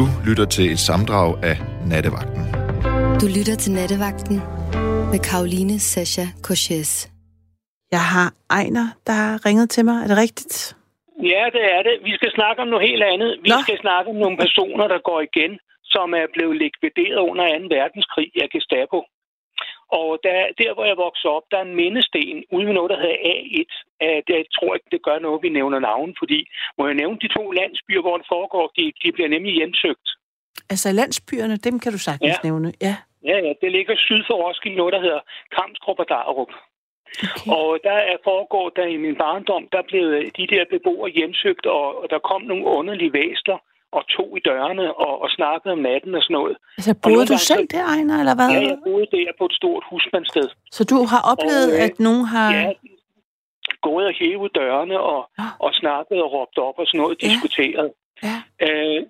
Du lytter til et samdrag af Nattevagten. Du lytter til Nattevagten med Karoline Sasha Korches. Jeg har Ejner, der har ringet til mig. Er det rigtigt? Ja, det er det. Vi skal snakke om noget helt andet. Vi Nå. skal snakke om nogle personer, der går igen, som er blevet likvideret under 2. verdenskrig af Gestapo. Og der, der, hvor jeg voksede op, der er en mindesten ude ved noget, der hedder A1. Uh, det, jeg tror ikke, det gør noget, vi nævner navn, fordi må jeg nævne de to landsbyer, hvor det foregår, de, de bliver nemlig hjemsøgt. Altså landsbyerne, dem kan du sagtens Ja. nævne. Ja. Ja, ja, det ligger syd for Roskilde, noget, der hedder Kamstrup og Darup. Okay. Og der er foregår, der i min barndom, der blev de der beboere hjemsøgt, og, og der kom nogle underlige væsler og to i dørene og, og snakkede om natten og sådan noget. Altså, boede du selv så- der, Ejner, eller hvad? Ja, jeg boede der på et stort husmandssted. Så du har oplevet, Og, øh, at nogen har... Ja, gået og hævet dørene og, Ja. og snakket og råbt op og sådan noget, Ja. diskuteret. Ja. Øh,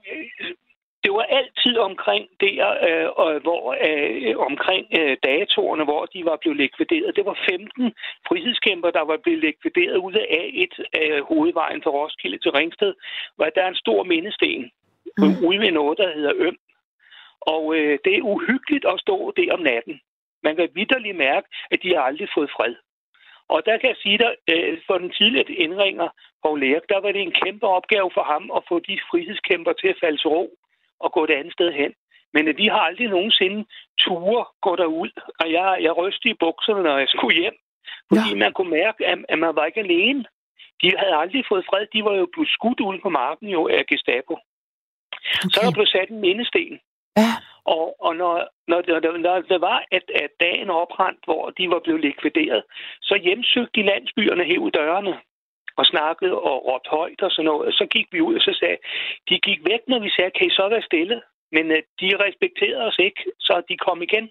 det var altid omkring der, øh, hvor, øh, omkring øh, datoerne, hvor de var blevet likvideret. Det var 15 frihedskæmper, der var blevet likvideret ud af A1 af hovedvejen fra Roskilde til Ringsted, hvor der er en stor mindesten Mm. ude ved noget, der hedder Øm. Og øh, det er uhyggeligt at stå der om natten. Man kan vidderligt mærke, at de har aldrig fået fred. Og der kan jeg sige dig, øh, for den tidligere indringer, Paul Erik, der var det en kæmpe opgave for ham at få de frihedskæmper til at falde til ro og gå et andet sted hen. Men øh, de har aldrig nogensinde ture gå derud. Og jeg, jeg rystede i bukserne, når jeg skulle hjem. Fordi Nå. man kunne mærke, at, at man var ikke alene. De havde aldrig fået fred. De var jo blevet skudt ude på marken jo af Gestapo. Okay. Så er der blevet sat en mindesten. Ja. Og, og når, når, når, når det var, at, at dagen oprændt, hvor de var blevet likvideret, så hjemsøgte de landsbyerne hæv dørene og snakkede og råbte højt og sådan noget. Så gik vi ud og så sagde, de gik væk, når vi sagde, kan I så være stille? Men uh, de respekterede os ikke, så de kom igen.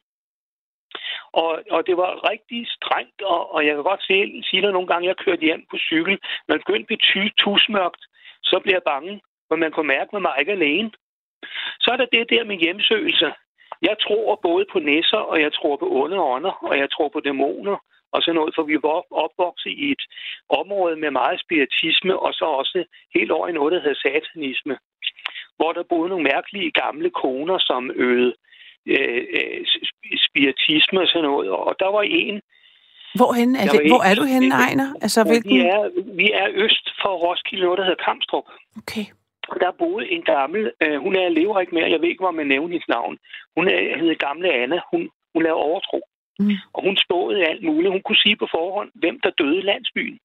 Og, og det var rigtig strengt, og, og jeg kan godt se, sige dig nogle gange, jeg kørte hjem på cykel. Når det begyndte at blive tusmørkt, så bliver jeg bange, for man kunne mærke, at man var ikke alene. Så er der det der med hjemsøgelse. Jeg tror både på næsser, og jeg tror på onde ånder, og jeg tror på dæmoner, og sådan noget, for vi var op- opvokset i et område med meget spiritisme, og så også helt over i noget, der hedder satanisme, hvor der boede nogle mærkelige gamle koner, som øvede øh, øh, sp- spiritisme og sådan noget. Og der var en... Hvorhen er det? Hvor er du henne, Ejner? Altså, Vi hvilken... er, vi er øst for Roskilde, noget, der hedder Kamstrup. Okay. Der boede en gammel, øh, hun er, lever ikke mere, jeg ved ikke, hvor man nævner hendes navn. Hun er, hedder Gamle Anna, hun, hun lavede overtro. Mm. Og hun spåede alt muligt. Hun kunne sige på forhånd, hvem der døde i landsbyen.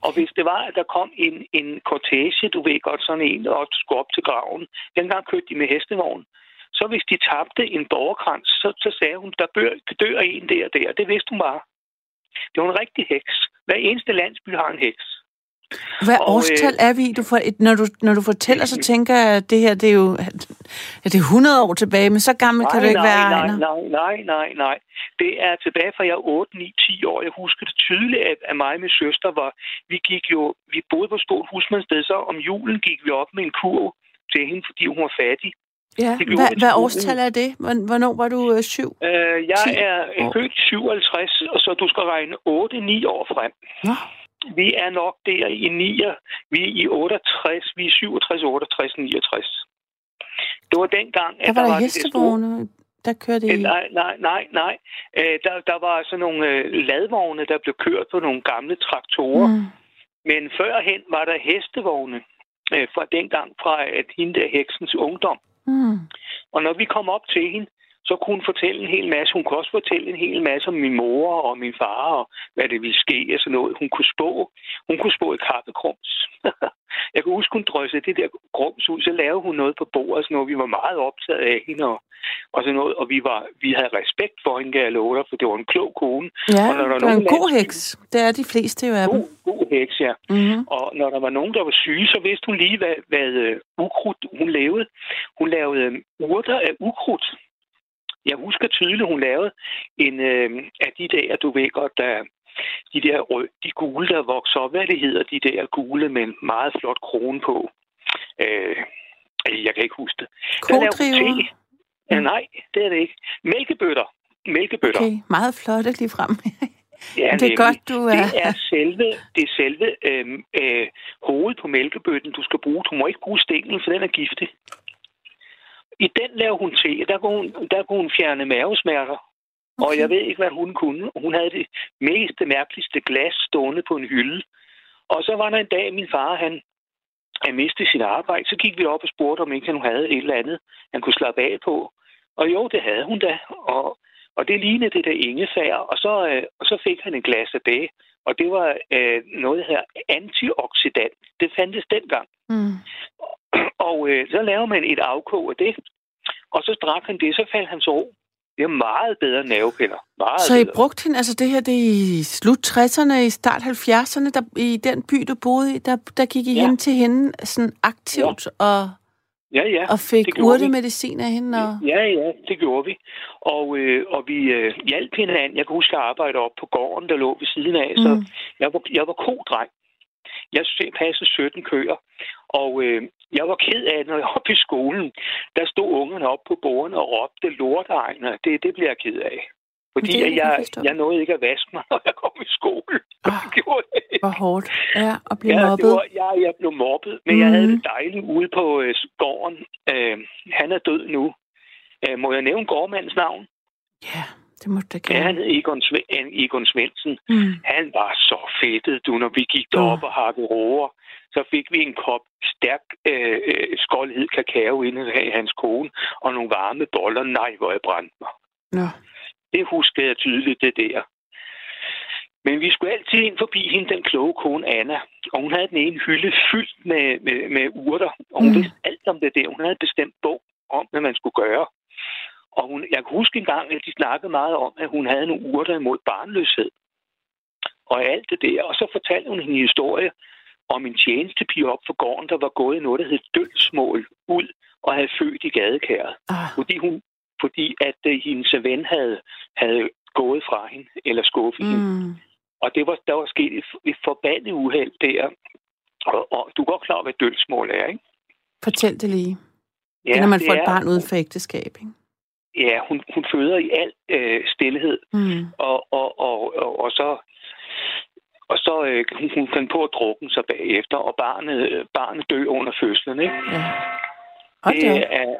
Og hvis det var, at der kom en, en cortege, du ved godt, sådan en, og skulle op til graven, dengang kørte de med hestevogn, så hvis de tabte en borgerkrans, så, så sagde hun, der dør, der dør en der og der. Det vidste hun bare. Det var en rigtig heks. Hver eneste landsby har en heks. Hvad Og, øh, årstal er vi? Du et- når, du, når du fortæller, så tænker jeg, at det her, det er jo ja, det er 100 år tilbage, men så gammel kan du ikke nej, være, nej, nej, nej, nej, nej. Det er tilbage fra jeg er 8, 9, 10 år. Jeg husker det tydeligt, at, at mig og min søster var... Vi gik jo... Vi boede på et stort husmandssted, så om julen gik vi op med en kurv til hende, fordi hun var fattig. Ja, hvad, hvad årstal er det? Hvorn- Hvornår var du øh, syv? Øh, jeg 10 er født i 57, og så du skal regne 8-9 år frem. Nå, Vi er nok der i 9, vi er i 68, vi er 67, 68, 69. Det var dengang, at der var der store- hestevogne, der kørte Øh, i... Nej, nej, nej, nej. Øh, der, der var sådan nogle øh, ladvogne, der blev kørt på nogle gamle traktorer. Mm. Men førhen var der hestevogne øh, fra dengang fra at hende der heksens ungdom. Mm. Og når vi kom op til hende, så kunne hun fortælle en hel masse. Hun kunne også fortælle en hel masse om min mor og min far, og hvad det ville ske og sådan noget. Hun kunne spå. Hun kunne spå i kaffekrums. jeg kan huske, hun dryssede det der grums ud, så lavede hun noget på bordet, sådan noget. Vi var meget optaget af hende, og, og sådan noget. Og vi, var, vi havde respekt for hende, kan jeg love dig, for det var en klog kone. Ja, Og når der er det var en god landsby- heks. Det er de fleste jo af dem. God, god heks, ja. Mm-hmm. Og når der var nogen, der var syge, så vidste hun lige, hvad, hvad uh, ukrudt hun lavede. Hun lavede øh, urter af ukrudt. Jeg husker tydeligt, hun lavede en øh, af de der, du ved godt, der, de der rød, de gule, der vokser op. Hvad det hedder, de der gule med en meget flot krone på. Øh, jeg kan ikke huske det. Kodriver. Ja, nej, det er det ikke. Mælkebøtter. Mælkebøtter. Okay, meget flot lige frem. Ja, det er nemlig. godt, du er... Det er selve, det er selve øh, øh, hovedet på mælkebøtten, du skal bruge. Du må ikke bruge stenen, for den er giftig. I den laver hun te. Der kunne hun, der kunne hun fjerne mavesmerter. Okay. Og jeg ved ikke, hvad hun kunne. Hun havde det mest mærkeligste glas stående på en hylde. Og så var der en dag, min far, han, han mistede sit arbejde. Så gik vi op og spurgte, om ikke han havde et eller andet, han kunne slappe af på. Og jo, det havde hun da. Og, og det lignede det der ingefær. Og så, øh, og så fik han en glas af det. Og det var øh, noget her antioxidant. Det fandtes dengang. Mm. Og øh, så laver man et afkog af det. Og så drak han det, så faldt hans ro. Det er meget bedre nervepiller. Meget Så I bedre. brugte hende, altså det her, det er i slut 60'erne, i start 70'erne, der, i den by, du boede i, der, der gik I Ja. hen til hende sådan aktivt ja. og, Ja, ja. og fik urtemedicin af hende. Og... Ja, ja, det gjorde vi. Og, øh, og vi øh, hjalp hinanden. Jeg kan huske, at jeg arbejdede op på gården, der lå ved siden af. Så Mm. jeg var, jeg var kodreng. Jeg se- passede 17 køer. Og øh, jeg var ked af, det, når jeg var i skolen, der stod ungerne op på bordene og råbte lortegner. Det, det bliver jeg ked af. Fordi Det jeg, jeg jeg, nåede ikke at vaske mig, når jeg kom i skole. Det gjorde ikke. Hvor hårdt. Ja, og blive Ja, det mobbet. var, ja, jeg blev mobbet, men mm. jeg havde Mhm. det dejligt ude på øh, gården. Øh, han er død nu. Øh, må jeg nævne gårdmandens navn? Ja, det må du da Ja, gerne. han hed Egon, Sve- Egon Svendsen. Mm. Han var så fedtet, du, når vi gik derop og hakkede roer. Så fik vi en kop stærk øh, øh, skoldhed kakao inde af hans kone, og nogle varme boller. Nej, hvor jeg brændte mig. Nå. Det husker jeg tydeligt, det der. Men vi skulle altid ind forbi hende, den kloge kone Anna. Og hun havde den ene hylde fyldt med, med, med urter. Og hun Mm. vidste alt om det der. Hun havde bestemt bog om, hvad man skulle gøre. Og hun, jeg kan huske engang, at de snakkede meget om, at hun havde nogle urter imod barnløshed. Og alt det der. Og så fortalte hun en historie om en tjenestepige op for gården, der var gået i noget, der hed dølsmål ud og havde født i gadekæret Ah, fordi hun fordi at uh, hendes ven havde, havde gået fra hende, eller skuffet mm. hende. Og det var, der var sket et, et forbandet uheld der. Og, og du er godt klar hvad dølsmål er, ikke? Fortæl det lige. Ja, det er, når man får det et er- barn uden for ægteskab, ikke? Ja, hun, hun føder i al øh, stillhed, Mm. og, og, og, og, og så og så øh, hun, hun fandt på at drukke sig bagefter, og barnet, øh, barnet dø under fødslen. Ikke? Ja. Op. det, er,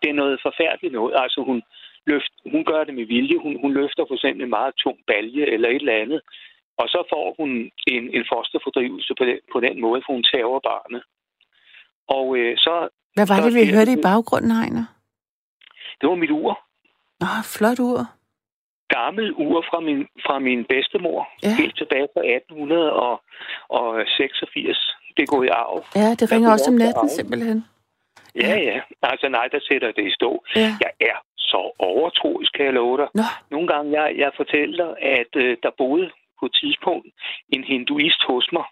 det er noget forfærdeligt noget. Altså hun, løft, hun gør det med vilje. Hun, hun løfter for eksempel en meget tung balje eller et eller andet. Og så får hun en, en fosterfordrivelse på den, på den måde, for hun tager barnet. Og øh, så, Hvad var så det, vi hørte i baggrunden, Heiner? det var mit ur. Nå, flot ur. Gammel ur fra min, fra min bedstemor. Ja. Helt tilbage fra 1886. Det gået i arv. Ja, det ringer også om natten simpelthen. Ja, ja. Altså nej, der sætter det i stå. Ja. Jeg er så overtroisk, kan jeg love dig. Nå, Nogle gange, jeg, jeg fortæller at øh, der boede på et tidspunkt en hinduist hos mig.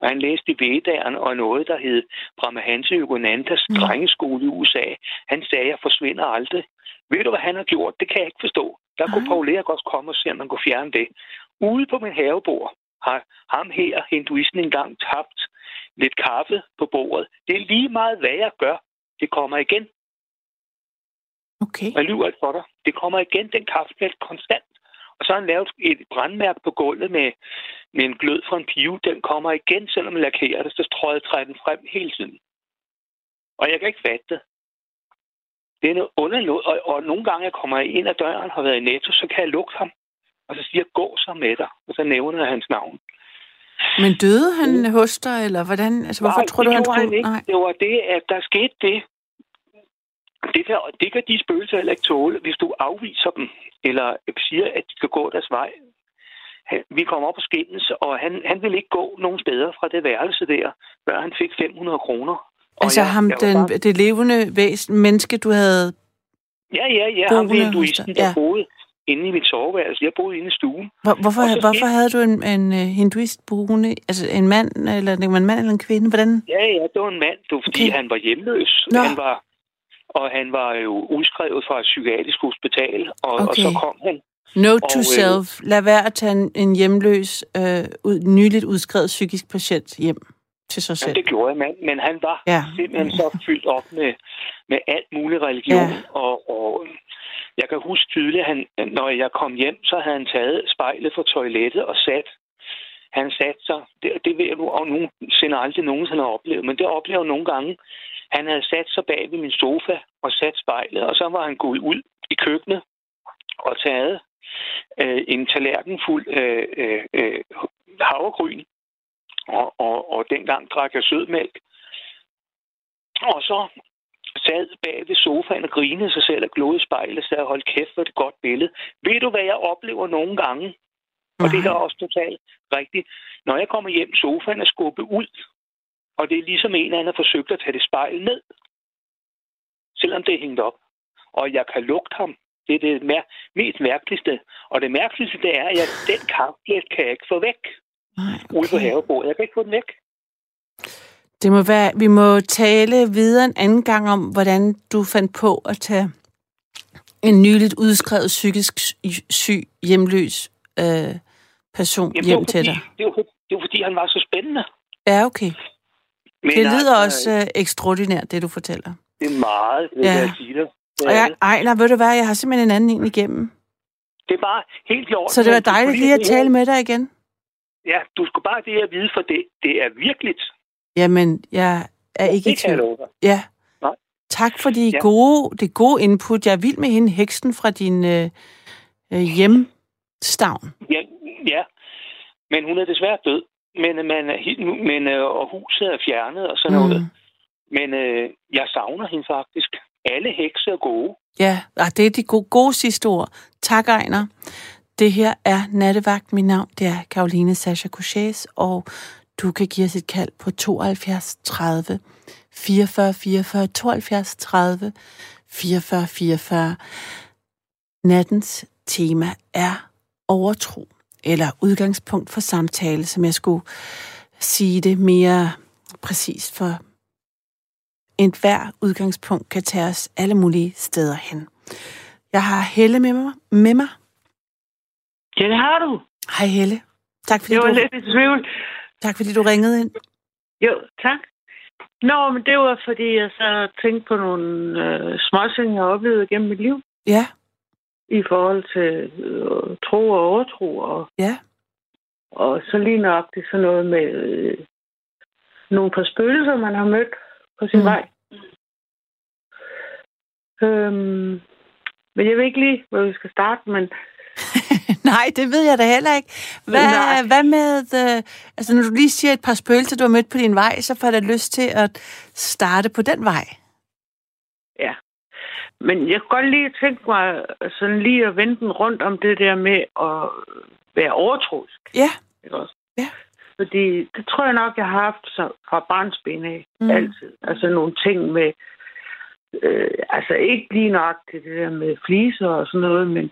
Og han læste i Vedda'eren og noget, der hed Brahmahansa Yoganandas mm. drengeskole i USA. Han sagde, at jeg forsvinder aldrig. Ved du, hvad han har gjort? Det kan jeg ikke forstå. Der kunne Ej. Paul også komme og se, om man kunne fjerne det. Ude på min havebord har ham her, hinduisten, engang tabt lidt kaffe på bordet. Det er lige meget, hvad jeg gør. Det kommer igen. okay. Jeg lyver ikke for dig. Det kommer igen, den kaffeplet, konstant. Og så har han lavet et brandmærke på gulvet med, med en glød fra en pive. Den kommer igen, selvom man lakerer det, så tror jeg, træder den frem hele tiden. Og jeg kan ikke fatte det. Det er noget underligt. Og, og nogle gange, jeg kommer ind ad døren, har været i Netto, så kan jeg lugte ham. Og så siger jeg, gå så med dig. Og så nævner jeg hans navn. Men døde han hos dig, eller hvordan? Altså, hvorfor Nej, tror du, han skulle... ikke. Nej. Det var det, at der skete det. Det kan, det kan de spøgelser heller ikke tåle, hvis du afviser dem, eller siger, at de skal gå deres vej. Han- Vi kom op på skændes, og han, han ville ikke gå nogen steder fra det værelse der, før han fik 500 kroner. Og Altså jeg- ham, jeg den, bare- det levende væsen, menneske, du havde... Ja, ja, ja, ham dig. hinduisten, der Ja. boede inde i mit soveværelse. Jeg boede inde i stuen. Hvor, hvorfor, så hvorfor havde du en, en uh, hinduist boende? Altså en mand, eller det var en mand eller en kvinde? Hvordan? Ja, ja, det var en mand, det var, fordi Okay. han var hjemløs. Nå. Han var, og han var jo udskrevet fra et psykiatrisk hospital, og, okay. og så kom han Note to øh, self. Lad være at tage en, en hjemløs, øh, ud, nyligt udskrevet psykisk patient hjem til sig selv. det gjorde jeg, men, men han var Ja. simpelthen så fyldt op med, med alt mulig religion. Ja. Og, og jeg kan huske tydeligt, at han, når jeg kom hjem, så havde han taget spejlet fra toilettet og sat. Han satte sig, det, det ved jeg nu, og nogen sender aldrig nogensinde har oplevet, men det oplever nogle gange, Han havde sat sig bag ved min sofa og sat spejlet, og så var han gået ud i køkkenet og taget øh, en tallerken fuld øh, øh, øh, havregryn, og, og, og dengang drak jeg sødmælk. Og så sad bag ved sofaen og grinede sig selv og glodede spejlet, så jeg holdt kæft for det godt billede. Ved du, hvad jeg oplever nogle gange? Og det er også totalt rigtigt. Når jeg kommer hjem, sofaen er skubbet ud, og det er ligesom en af har forsøgt at tage det spejl ned, selvom det er hængt op. Og jeg kan lugte ham. Det er det mær- mest mærkeligste. Og det mærkeligste, det er, at den kaffeplet kan jeg ikke få væk. Nej, Ude på okay. havebordet. Jeg kan ikke få den væk. Det må være, vi må tale videre en anden gang om, hvordan du fandt på at tage en nyligt udskrevet psykisk sy- syg, hjemløs øh, person Jamen, hjem var til fordi, dig. det, var, det var fordi, han var så spændende. Ja, okay. Men Det lyder altså, også øh, ekstraordinært, det du fortæller. Det er meget, vil Ja. jeg sige dig. Og jeg, det. Ejler, ved du hvad, jeg har simpelthen en anden en igennem. Det er bare helt i orden. Så det var dejligt lige at tale med dig igen. Ja, du skulle bare det at vide, for det, det er virkeligt. Jamen, jeg er ikke i tvivl. Ja. Nej. Tak for de Ja. gode, det gode input. Jeg er vild med hende, heksen fra din øh, øh, hjemstavn. Ja, ja, men hun er desværre død. Men, man er, helt- men, øh, og huset er fjernet og sådan noget. Mm. Men øh, jeg savner hende faktisk. Alle hekse er gode. Ja, og det er de gode, gode sidste ord. Tak, Ejner. Det her er Nattevagt. Mit navn det er Karoline Sascha Couchés, og du kan give os et kald på 72 30 44 44 72 30 44 44. Nattens tema er overtro, eller udgangspunkt for samtale, som jeg skulle sige det mere præcist for en hver udgangspunkt kan tage os alle mulige steder hen. Jeg har Helle med mig. Med mig. Ja, det har du. Hej Helle. Tak fordi, Jeg var du, lidt i tvivl. tak fordi du ringede ind. Jo, tak. Nå, men det var, fordi jeg så tænkte på nogle øh, småting, jeg har oplevet gennem mit liv. Ja, I forhold til øh, tro og overtro. Og, ja. og så lige nok det sådan noget med øh, nogle par spøgelser, man har mødt på sin Mm. vej. Øhm, men jeg ved ikke lige, hvor vi skal starte, men Nej, det ved jeg da heller ikke. Hvad, Nej. hvad med, øh, altså når du lige siger et par spøgelser, du har mødt på din vej, så får jeg lyst til at starte på den vej. Ja. Men jeg kunne godt lige tænke mig sådan lige at vende den rundt om det der med at være overtroisk. Ja, Ikke også? Ja. Fordi det tror jeg nok, jeg har haft så fra barnsben af. Mm. Altid. Altså nogle ting med... Øh, altså ikke lige nok det der med fliser og sådan noget, men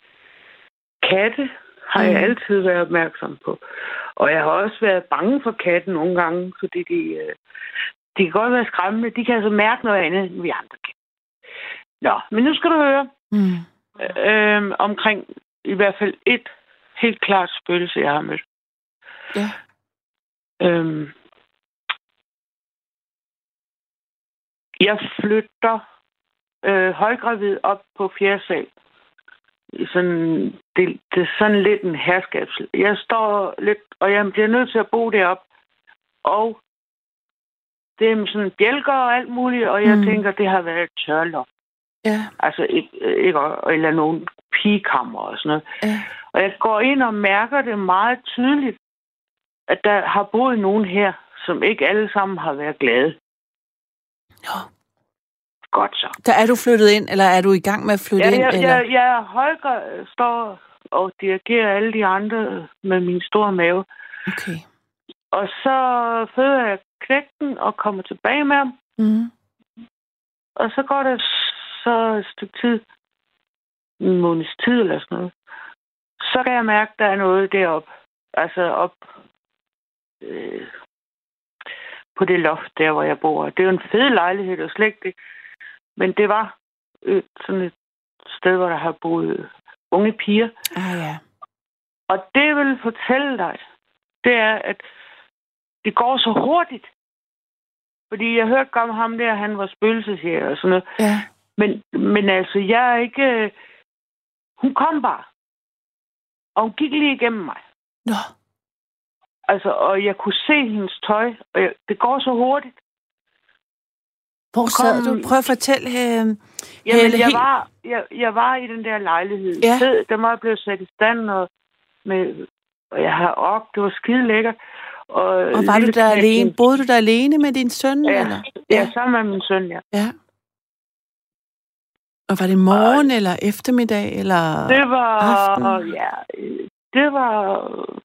katte har mm. jeg altid været opmærksom på. Og jeg har også været bange for katten nogle gange, fordi de, øh, de kan godt være skræmmende. De kan altså mærke noget andet, end vi andre kan. Nå, men nu skal du høre mm. øh, omkring i hvert fald et helt klart spøgelse, jeg har mødt. ja. Øhm, jeg flytter øh, højgravid op på fjerde sal. Sådan, det, det er sådan lidt en herskabs... Jeg står lidt, og jeg bliver nødt til at bo derop. Og det er sådan bjælker og alt muligt, og jeg Mm. tænker, det har været et tørloft. Ja, Altså, ikke, ikke, eller nogle pigekammer og sådan noget. ja. Og jeg går ind og mærker det meget tydeligt, at der har boet nogen her, som ikke alle sammen har været glade. Nå. Godt så. Der er du flyttet ind, eller er du i gang med at flytte Ja, ind? jeg, eller? jeg, jeg Holger står og dirigerer alle de andre med min store mave. Okay. Og så føder jeg knægten og kommer tilbage med ham. Mm. Og så går der så et stykke tid, en måneds tid eller sådan noget. Så kan jeg mærke, at der er noget deroppe. Altså op øh, på det loft, der hvor jeg bor. Det er jo en fed lejlighed, og slet ikke det. Men det var øh, sådan et sted, hvor der har boet unge piger. Ah ja. Og det jeg vil fortælle dig, det er, at det går så hurtigt. Fordi jeg hørte om ham der, han var spøgelsesjæger og sådan noget. Ja. Men, men altså, jeg er ikke... øh, Hun kom bare. Og hun gik lige igennem mig. Nå. Altså, og jeg kunne se hendes tøj, og jeg, det går så hurtigt. Hvor sad du? Prøv at fortælle, øh, Jamen, jeg var, jeg, jeg var i den der lejlighed. Ja. Fed, den var blevet sat i stand, og, med, og jeg har op. Det var skide lækkert. Og, og var du der alene? Boede du der alene med din søn? Ja, Eller? ja, sammen med min søn, ja. ja. Og var det morgen eller eftermiddag? Eller... Det var, aften? ja, øh, det var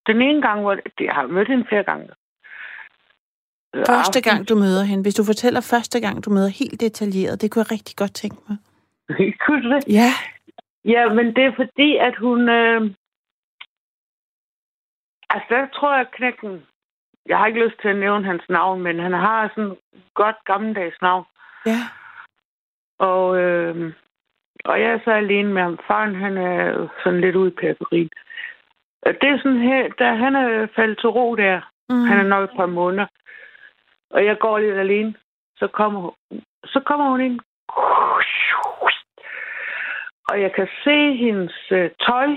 den ene gang, hvor det, jeg har mødt hende flere gange. Øh, Første aften. gang, du møder hende. Hvis du fortæller første gang, du møder helt detaljeret, det kunne jeg rigtig godt tænke mig. Kunne du det? Ja. Ja, men det er fordi, at hun... Øh... Altså, der tror jeg, knækken... Jeg har ikke lyst til at nævne hans navn, men han har sådan et godt gammeldags navn. Ja. Og, øh... og jeg er så alene med ham. Faren, han er sådan lidt ude i periferien. Det er sådan her, da han er faldet til ro der. Mm. Han er nok et par måneder. Og jeg går lidt alene. Så kommer hun, så kommer hun ind. Og jeg kan se hendes øh, tøj.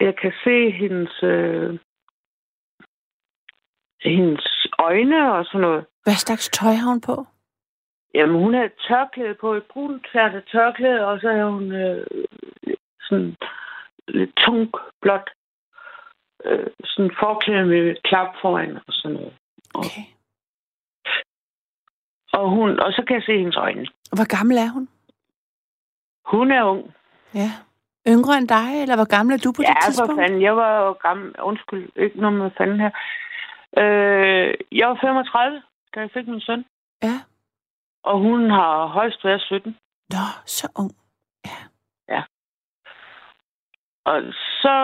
Jeg kan se hendes, øh, hendes øjne og sådan noget. Hvad slags tøj har hun på? Jamen, hun har et tørklæde på, et brunt færdigt tørklæde, og så er hun øh, sådan lidt tung, blot. Øh, sådan forklæde med klap foran og sådan noget. Okay. Og, hun, og så kan jeg se hendes øjne. Hvor gammel er hun? Hun er ung. Ja. Yngre end dig, eller hvor gammel er du på ja, det for tidspunkt? fanden. Jeg var jo gammel. Undskyld, ikke noget med fanden her. Øh, jeg var 35, da jeg fik min søn. Ja. Og hun har højst været 17. Nå, så ung. Og så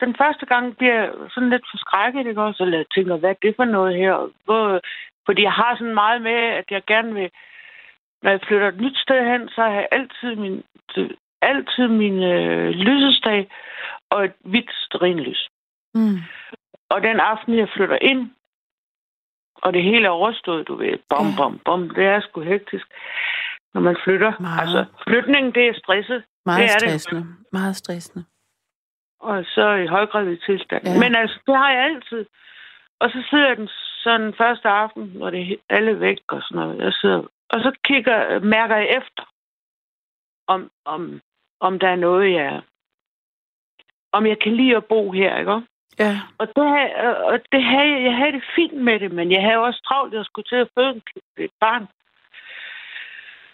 den første gang bliver jeg sådan lidt forskrækket, ikke også? Eller tænker, hvad er det for noget her? Hvor, fordi jeg har sådan meget med, at jeg gerne vil... Når jeg flytter et nyt sted hen, så har jeg altid min, altid min øh, lysesdag og et hvidt sterinlys. Mm. Og den aften, jeg flytter ind, og det hele er overstået, du ved, bom, bom, bom, det er sgu hektisk, når man flytter. Meget. Altså, flytningen, det er stresset. Meget Det er det. stressende. Meget stressende. og så i højgravid tilstand. Ja. Men altså, det har jeg altid. Og så sidder jeg den sådan første aften, hvor det er alle væk og sådan noget. Jeg sidder, og så kigger, mærker jeg efter, om, om, om der er noget, jeg... Om jeg kan lide at bo her, ikke? Ja. Og det, og det havde, jeg- jeg havde det fint med det, men jeg havde også travlt, at jeg skulle til at føde et barn.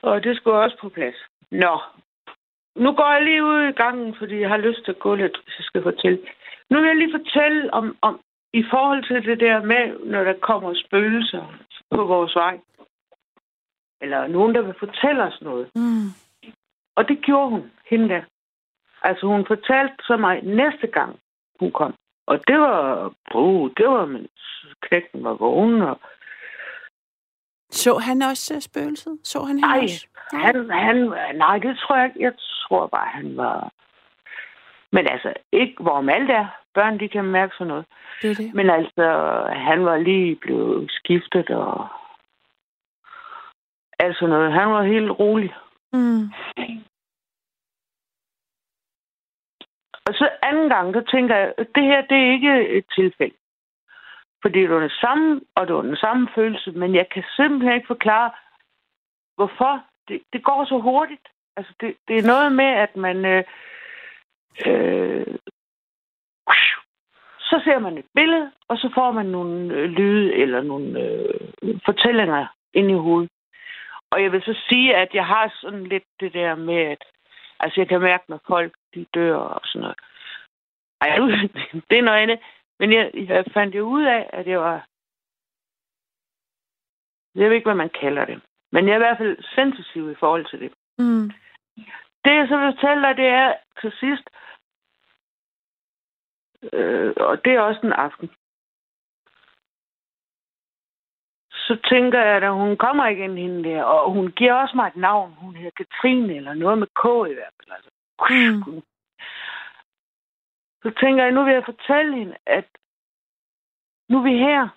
Og det skulle også på plads. Nå, nu går jeg lige ud i gangen, fordi jeg har lyst til at gå lidt, hvis jeg skal fortælle. Nu vil jeg lige fortælle om, om i forhold til det der med, når der kommer spøgelser på vores vej. Eller nogen, der vil fortælle os noget. Mm. Og det gjorde hun, hende der. Altså, hun fortalte så mig næste gang, hun kom. Og det var, uh, det var, mens knægten var vågen. Og, Så han også øh, spøgelset? Så han hende ej, også? Nej. han, han, nej, det tror jeg ikke. Jeg tror bare, han var... Men altså, ikke hvorom alt er. Børn, de kan mærke sådan noget. Det er det. Men altså, han var lige blevet skiftet og... Altså noget. Han var helt rolig. Mm. Og så anden gang, så tænker jeg, at det her, det er ikke et tilfælde. Fordi det var det samme, og det var den samme følelse, men jeg kan simpelthen ikke forklare, hvorfor. Det, det går så hurtigt. Altså, det, det er noget med, at man... Øh, øh, så ser man et billede, og så får man nogle øh, lyde eller nogle øh, fortællinger ind i hovedet. Og jeg vil så sige, at jeg har sådan lidt det der med, at altså jeg kan mærke, når folk de dør og sådan noget. Ej, nu- det er noget andet. Men jeg, jeg fandt jo ud af, at jeg var... Jeg ved ikke, hvad man kalder det. Men jeg er i hvert fald sensitiv i forhold til det. Mm. Det, jeg så vil fortælle dig, det er til sidst, øh, og det er også en aften, så tænker jeg, at hun kommer igen hende der, og hun giver også mig et navn. Hun hedder Katrine, eller noget med K i hvert fald. Altså. Mm. Så tænker jeg, nu vil jeg fortælle hende, at nu er vi her.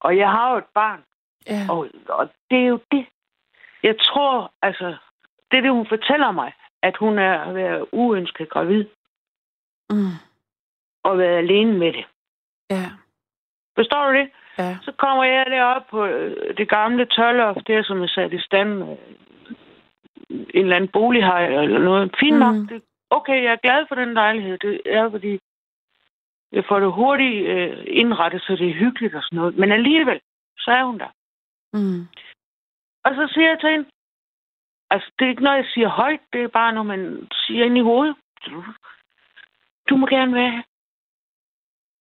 Og jeg har jo et barn, Ja. og, og det er jo det. Jeg tror, altså, det er det, hun fortæller mig, at hun er været uønsket gravid Mm. og været alene med det. Ja. Forstår du det? Ja. Så kommer jeg derop på øh, det gamle tørloft, der som er sat i stand. øh, En eller anden bolighej eller noget. Fint nok. Mm. Det, okay, jeg er glad for den lejlighed. Det er, fordi jeg får det hurtigt øh, indrettet, så det er hyggeligt og sådan noget. Men alligevel, så er hun der. Mm. Og så siger jeg til hende, altså det er ikke noget, jeg siger højt, det er bare noget, man siger ind i hovedet. Du må gerne være her.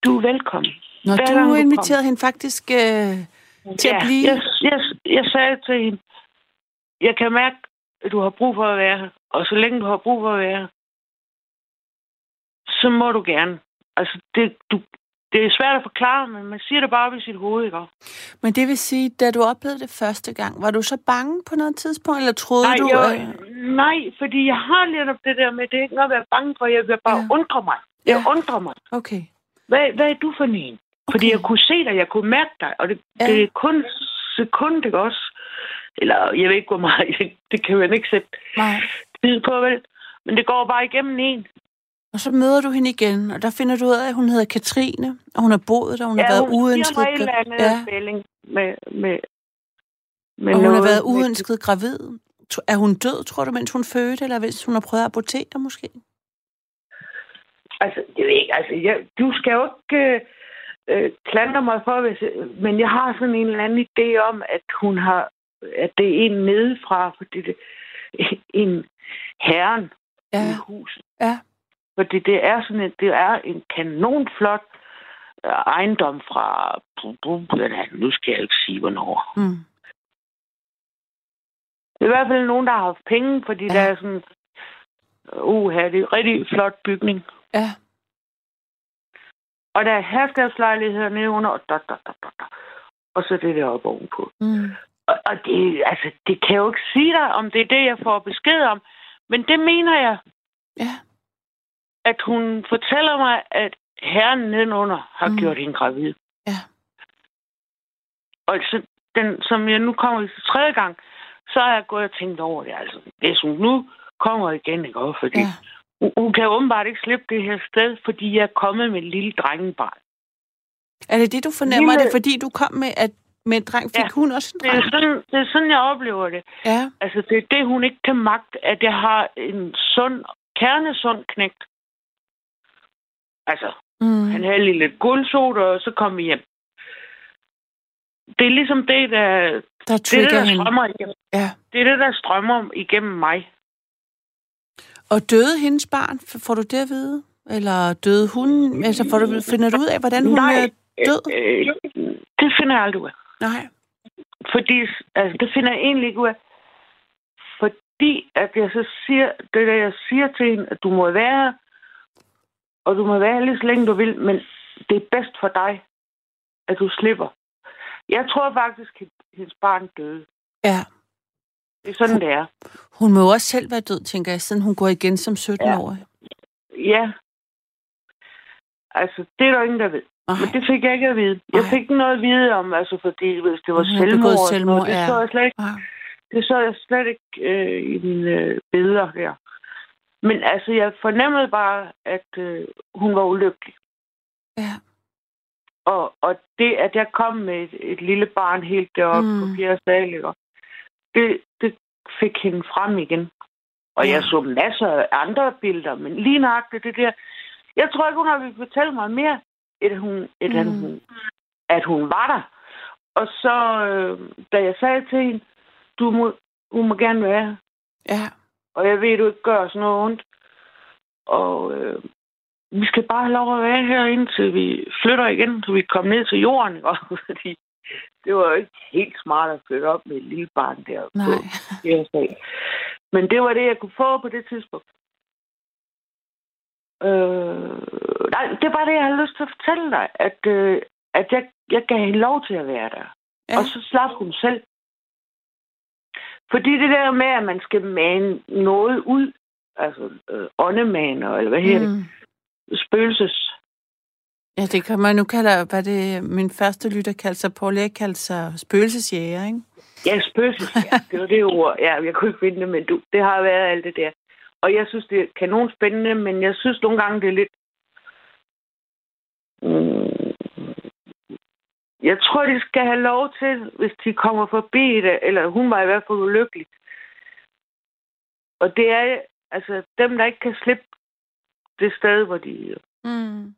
Du er velkommen. Når Hver du gang du inviterede hende faktisk øh, til at blive... Jeg, jeg, jeg sagde til hende, jeg kan mærke, at du har brug for at være her. Og så længe du har brug for at være her, så må du gerne. Altså, det, du, det er svært at forklare, men man siger det bare ved sit hoved, ikke? Men det vil sige, da du oplevede det første gang, var du så bange på noget tidspunkt, eller troede Nej, du... jeg, øh, nej, fordi jeg har lidt op det der med, det er ikke noget at være bange for. Jeg vil bare Ja. undre mig. Jeg Ja. undrer mig. Okay. Hvad, hvad er du for en? Fordi jeg kunne se dig, jeg kunne mærke dig, og det, ja. det er kun sekund, ikke også? Eller jeg ved ikke, hvor meget, det kan man ikke sætte Nej. tid på, vel? Men det går bare igennem en. Og så møder du hende igen, og der finder du ud af, at hun hedder Katrine, og hun har boet der, hun har været hun uønsket... mig andet ja, ja. spilling med, med, med og hun har været med- uønsket gravid. Er hun død, tror du, mens hun fødte, eller hvis hun har prøvet at abortere måske? Altså, jeg ved ikke, altså, jeg, du skal jo ikke øh, øh, klandre mig for, hvis, men jeg har sådan en eller anden idé om, at hun har, at det er en nedefra, fordi det en herren Ja, i huset. ja. Fordi det er sådan et, det er en kanonflot øh, ejendom fra, nu skal jeg ikke sige, hvornår. Mm. Det er i hvert fald nogen, der har haft penge, fordi Ja. der er sådan, uh, det er en rigtig flot bygning. Ja. Og der er herskabslejligheder nede under, og, da, da, da, da, da. og så det der oppe ovenpå. Mm. Og, og det, altså, det kan jeg jo ikke sige dig, om det er det, jeg får besked om. Men det mener jeg, Ja. At hun fortæller mig, at herren nedenunder har Mm. gjort hende gravid. Ja. Og så, den, som jeg nu kommer til tredje gang, så har jeg gået og tænkt over det. Altså, hvis hun nu kommer igen, ikke også? Fordi Ja. hun, hun kan åbenbart ikke slippe det her sted, fordi jeg er kommet med et lille drengebarn. Er det det, du fornemmer? Lille- Er det fordi, du kom med, at med en dreng? Fik Ja. hun også en Det er, dreng? sådan, det er sådan, jeg oplever det. Ja. Altså, det er det, hun ikke kan magte, at jeg har en sund, kernesund knægt. Altså, Mm. han havde lige lidt guldsot, og så kom vi hjem. Det er ligesom det, der, Der det, det, der strømmer igennem. Ja. Det er det, der strømmer igennem mig. Og døde hendes barn? Får du det at vide? Eller døde hun? Altså, får du, finder du ud af, hvordan hun Nej. er død? Øh, det finder jeg aldrig ud af. Nej. Fordi, altså, det finder jeg egentlig ikke ud af. Fordi, at jeg så siger, det der, jeg siger til hende, at du må være og du må være her lige så længe du vil, men det er bedst for dig, at du slipper. Jeg tror faktisk, at hendes barn døde. Ja. Det er sådan, det er. Hun må jo også selv være død, tænker jeg, siden hun går igen som 17-årig. Ja. Altså, det er der ingen, der ved. Nej. Men det fik jeg ikke at vide. Jeg Nej. fik ikke noget at vide om, altså fordi hvis det var Hun selvmord, selvmord, noget, det ja. så jeg slet ikke. Det så jeg slet ikke øh, i mine øh, billeder der. Men altså, jeg fornemmede bare, at øh, hun var ulykkelig. Ja. Og, og det, at jeg kom med et, et lille barn helt deroppe Mm. mm. på fjerde sal, det, det fik hende frem igen. Og Ja. jeg så masser af andre billeder, men lige nøjagtigt det der. Jeg tror ikke, hun har ville fortælle mig mere, end hun, end Mm. mm. hun, at hun var der. Og så, øh, da jeg sagde til hende, du må, hun må gerne være her. Ja. Og jeg ved, du ikke gør sådan noget ondt. Og øh, vi skal bare have lov at være her, indtil vi flytter igen, så vi kommer ned til jorden. Ikke? Fordi det var jo ikke helt smart at flytte op med et lille barn der. Nej. På. Men det var det, jeg kunne få på det tidspunkt. Øh, nej, det er bare det, jeg har lyst til at fortælle dig. At, øh, at jeg, jeg gav hende lov til at være der. Ja. Og så slap hun selv. Fordi det der med, at man skal mane noget ud, altså øh, åndemaner, eller hvad hedder mm. Det, spøgelses. Ja, det kan man nu kalde, hvad det min første lytter kaldte sig, Paul Erik kaldte sig spøgelsesjæger, ikke? Ja, spøgelses, ja. Det var det ord. Ja, jeg kunne ikke finde det, men du, det har været alt det der. Og jeg synes, det er kanon spændende, men jeg synes nogle gange, det er lidt... Mm, jeg tror, de skal have lov til, hvis de kommer forbi det, eller hun var i hvert fald ulykkelig. Og det er altså dem, der ikke kan slippe det sted, hvor de Mm.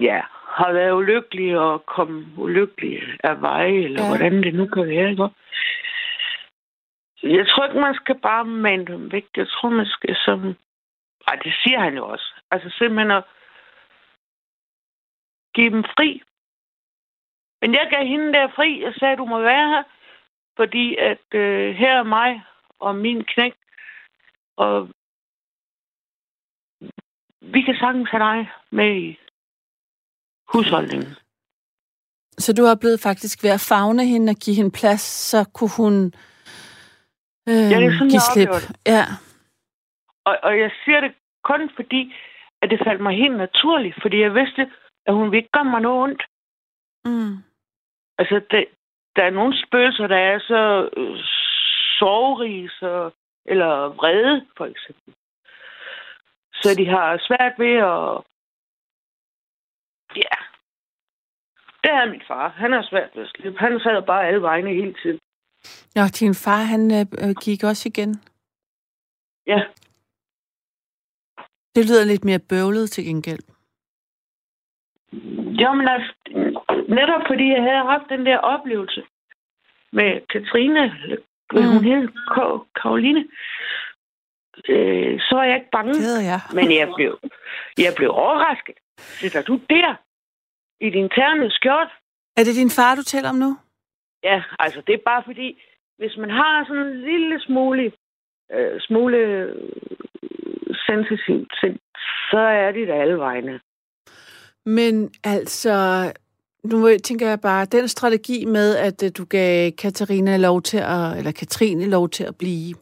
ja, har været ulykkelige og kom ulykkelige af veje, eller Ja. hvordan det nu kan være. Ikke? Jeg tror ikke, man skal bare mande dem væk. Jeg tror, man skal sådan... Ej, det siger han jo også. Altså simpelthen at give dem fri. Men jeg gav hende der fri. Jeg sagde, du må være her. Fordi at øh, her er mig og min knæk. Og vi kan sagtens have dig med i husholdningen. Så du har blevet faktisk ved at fagne hende og give hende plads, så kunne hun øh, Ja, det er sådan, give slip. Ja. Og, og jeg siger det kun fordi, at det faldt mig helt naturligt, fordi jeg vidste, at hun ville ikke gøre mig noget ondt. Mm. Altså, det, der er nogle spøgelser, der er så øh, sorgrige, så, eller vrede, for eksempel. Så de har svært ved at... Ja. Det er min far. Han har svært ved at slippe. Han sad bare alle vegne hele tiden. Nå, din far, han øh, øh, gik også igen. Ja. Det lyder lidt mere bøvlet til gengæld. Jo, men altså, netop fordi jeg havde haft den der oplevelse med Katrine, Mm. hun hed, Ka- Karoline, øh, så var jeg ikke bange. Det jeg. Men jeg blev, jeg blev overrasket. Sidder du der i din terne skjort? Er det din far, du taler om nu? Ja, altså det er bare fordi, hvis man har sådan en lille smule, øh, smule øh, sensitivt sind, så er det der alle vegne. Men altså, nu tænker jeg bare, den strategi med, at øh, du gav Katarina lov til at, eller Katrine lov til at blive,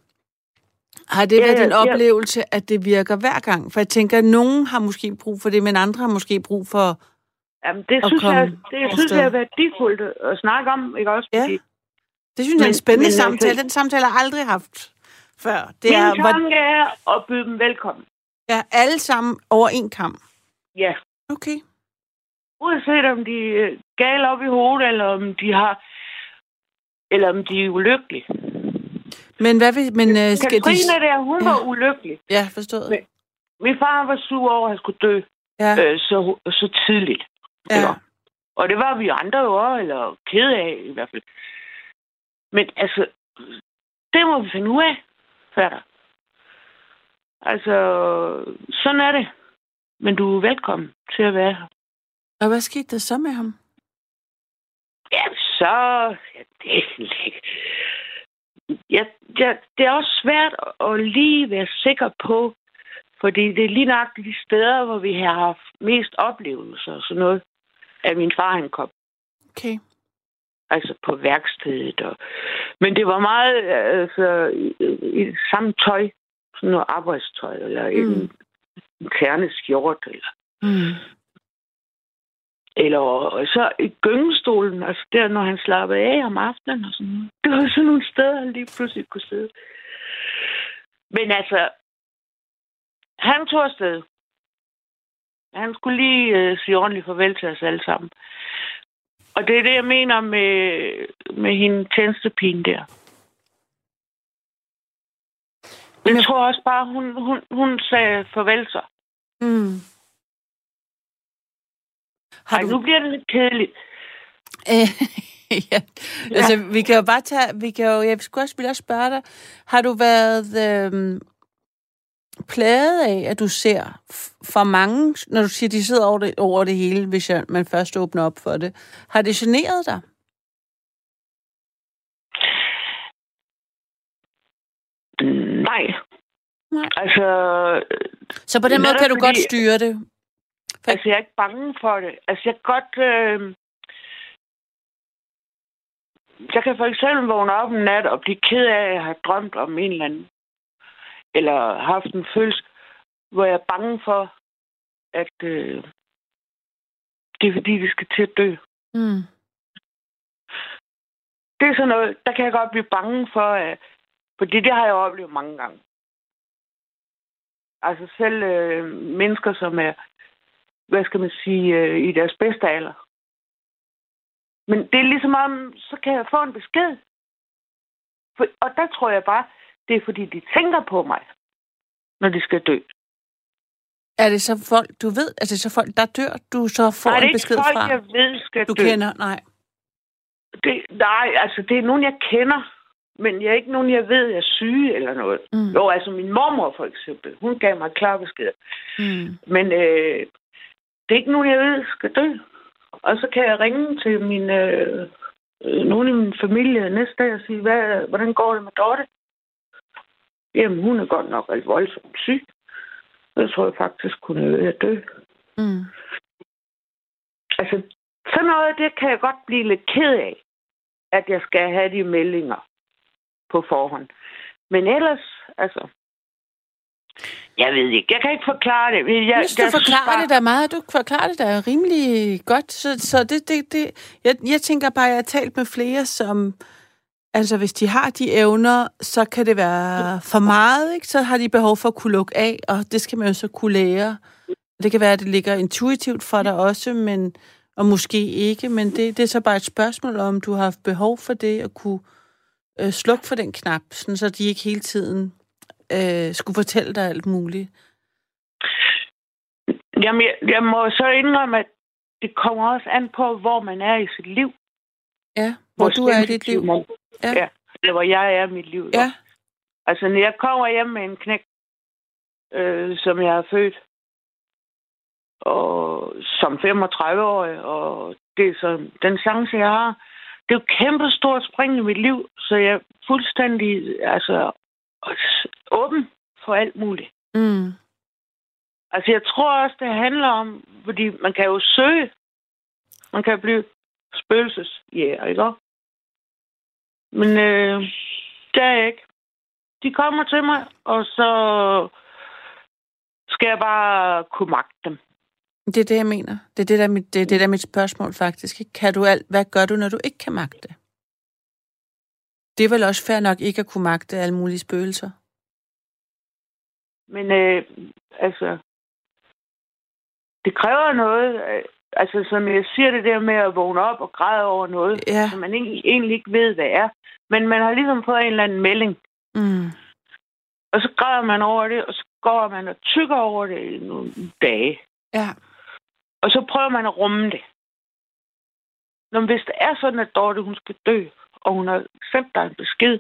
har det Ja, været ja, din ja. oplevelse, at det virker hver gang? For jeg tænker, at nogen har måske brug for det, men andre har måske brug for... Jamen, det at synes komme jeg, det synes afsted. jeg er værdifuldt at snakke om, ikke også? Ja. Det synes jeg er en Men- spændende men altså- samtale. Den samtale har jeg aldrig haft før. Det min er, tanke er at byde dem velkommen. ja, alle sammen over en kamp. Ja. Okay. Uanset om de er gale op i hovedet, eller om de har eller om de er ulykkelige. Men hvad vil... Men, øh, skal Katrine de... der, hun Ja. var ulykkelig. Ja, forstået. Men- Min far var sur over, at han skulle dø Ja, øh, så, så tidligt. ja. Og det var vi andre jo også, eller kede af i hvert fald. Men altså, det må vi finde ud af, fatter. Altså, sådan er det. Men du er velkommen til at være her. Og hvad skete der så med ham? Ja, så... Ja, det er. Ja, ja, det er også svært at lige være sikker på, fordi det er lige nok de steder, hvor vi har haft mest oplevelser og sådan noget, at min far han kom. Okay. altså på værkstedet. Og... Men det var meget altså, i, i samme tøj, sådan noget arbejdstøj, eller mm. en, en kerneskjort, eller, Mm. Eller og så i gyngestolen, altså der, når han slappede af om aftenen og sådan noget. Det var sådan nogle steder, han lige pludselig kunne sidde. Men altså, han tog afsted. Han skulle lige øh, sige ordentligt farvel til os alle sammen. Og det er det, jeg mener med, med hende tjenestepigen der. Jeg Men- tror også bare, hun, hun, hun sagde farvel så. Mm. Har Ej, du... nu bliver det lidt kedeligt. Øh, ja. Altså, vi kan jo bare tage... Vi kan jo, jeg skulle også, ville spørge dig. Har du været øh, plaget af, at du ser for mange, når du siger, de sidder over det, over det hele, hvis jeg, man først åbner op for det. Har det generet dig? Nej. Nej. Altså, Så på den måde kan du fordi- godt styre det. Altså, jeg er ikke bange for det. Altså, jeg kan godt... Øh... Jeg kan for eksempel vågne op en nat og blive ked af, at jeg har drømt om en eller anden. Eller haft en følelse, hvor jeg er bange for, at øh... det er fordi, vi skal til at dø. Mm. Det er sådan noget, der kan jeg godt blive bange for, at... fordi det har jeg oplevet mange gange. Altså selv øh, mennesker, som er, hvad skal man sige, øh, i deres bedste alder. Men det er ligesom om, så kan jeg få en besked. For, og der tror jeg bare, det er fordi, de tænker på mig, når de skal dø. Er det så folk, du ved, er det så folk, der dør, du så får Nej, det er en besked ikke folk, fra? jeg ved skal Du dø. kender, nej. Det, nej, altså det er nogen, jeg kender. Men jeg er ikke nogen, jeg ved er syge eller noget. Mm. Jo, altså min mormor for eksempel, hun gav mig klar besked. Mm. Men øh, det er ikke nogen, jeg ved skal dø. Og så kan jeg ringe til min, øh, øh, nogen i min familie næste dag og sige, hvad, hvordan går det med Dorte? Jamen, hun er godt nok alt voldsomt syg. Jeg tror jeg faktisk, hun er ved at dø. Mm. Altså, sådan noget af det kan jeg godt blive lidt ked af, at jeg skal have de meldinger på forhånd. Men ellers, altså... Jeg ved ikke. Jeg kan ikke forklare det. Jeg, Jeg synes, du forklarer det der meget. Du forklarer det der rimelig godt. Så, så det, det, det, jeg, jeg tænker bare, at jeg har talt med flere, som... Altså, hvis de har de evner, så kan det være for meget, ikke? Så har de behov for at kunne lukke af, og det skal man jo så kunne lære. Det kan være, at det ligger intuitivt for dig også, men, og måske ikke, men det, det er så bare et spørgsmål om, du har haft behov for det, at kunne øh, slukke for den knap, sådan, så de ikke hele tiden øh, skulle fortælle dig alt muligt. Jamen, jeg, jeg må så indrømme, at det kommer også an på, hvor man er i sit liv. Ja, hvor du er i dit liv. Man, Ja. ja. ja. Eller hvor jeg er i mit liv. Ja. Altså, når jeg kommer hjem med en knæk, øh, som jeg har født, og som 35-årig, og det er så den chance, jeg har. Det er jo et kæmpe stort spring i mit liv, så jeg er fuldstændig altså, åben for alt muligt. Mm. Altså, jeg tror også, det handler om, fordi man kan jo søge. Man kan blive spøgelsesjæger, ikke også? Men øh, det er jeg ikke. De kommer til mig, og så skal jeg bare kunne magte dem. Det er det, jeg mener. Det er det, der er mit, det er det, der er mit spørgsmål faktisk. ikke? Kan du alt, hvad gør du, når du ikke kan magte? Det er vel også fair nok ikke at kunne magte alle mulige spøgelser. Men øh, altså, det kræver noget. øh, Altså, som jeg siger det der med at vågne op og græde over noget, Ja. som man egentlig, egentlig ikke ved, hvad er. Men man har ligesom fået en eller anden melding. Mm. Og så græder man over det, og så går man og tykker over det i nogle dage. Ja. Og så prøver man at rumme det. Nå, men hvis det er sådan, at Dorte hun skal dø, og hun har sendt dig en besked,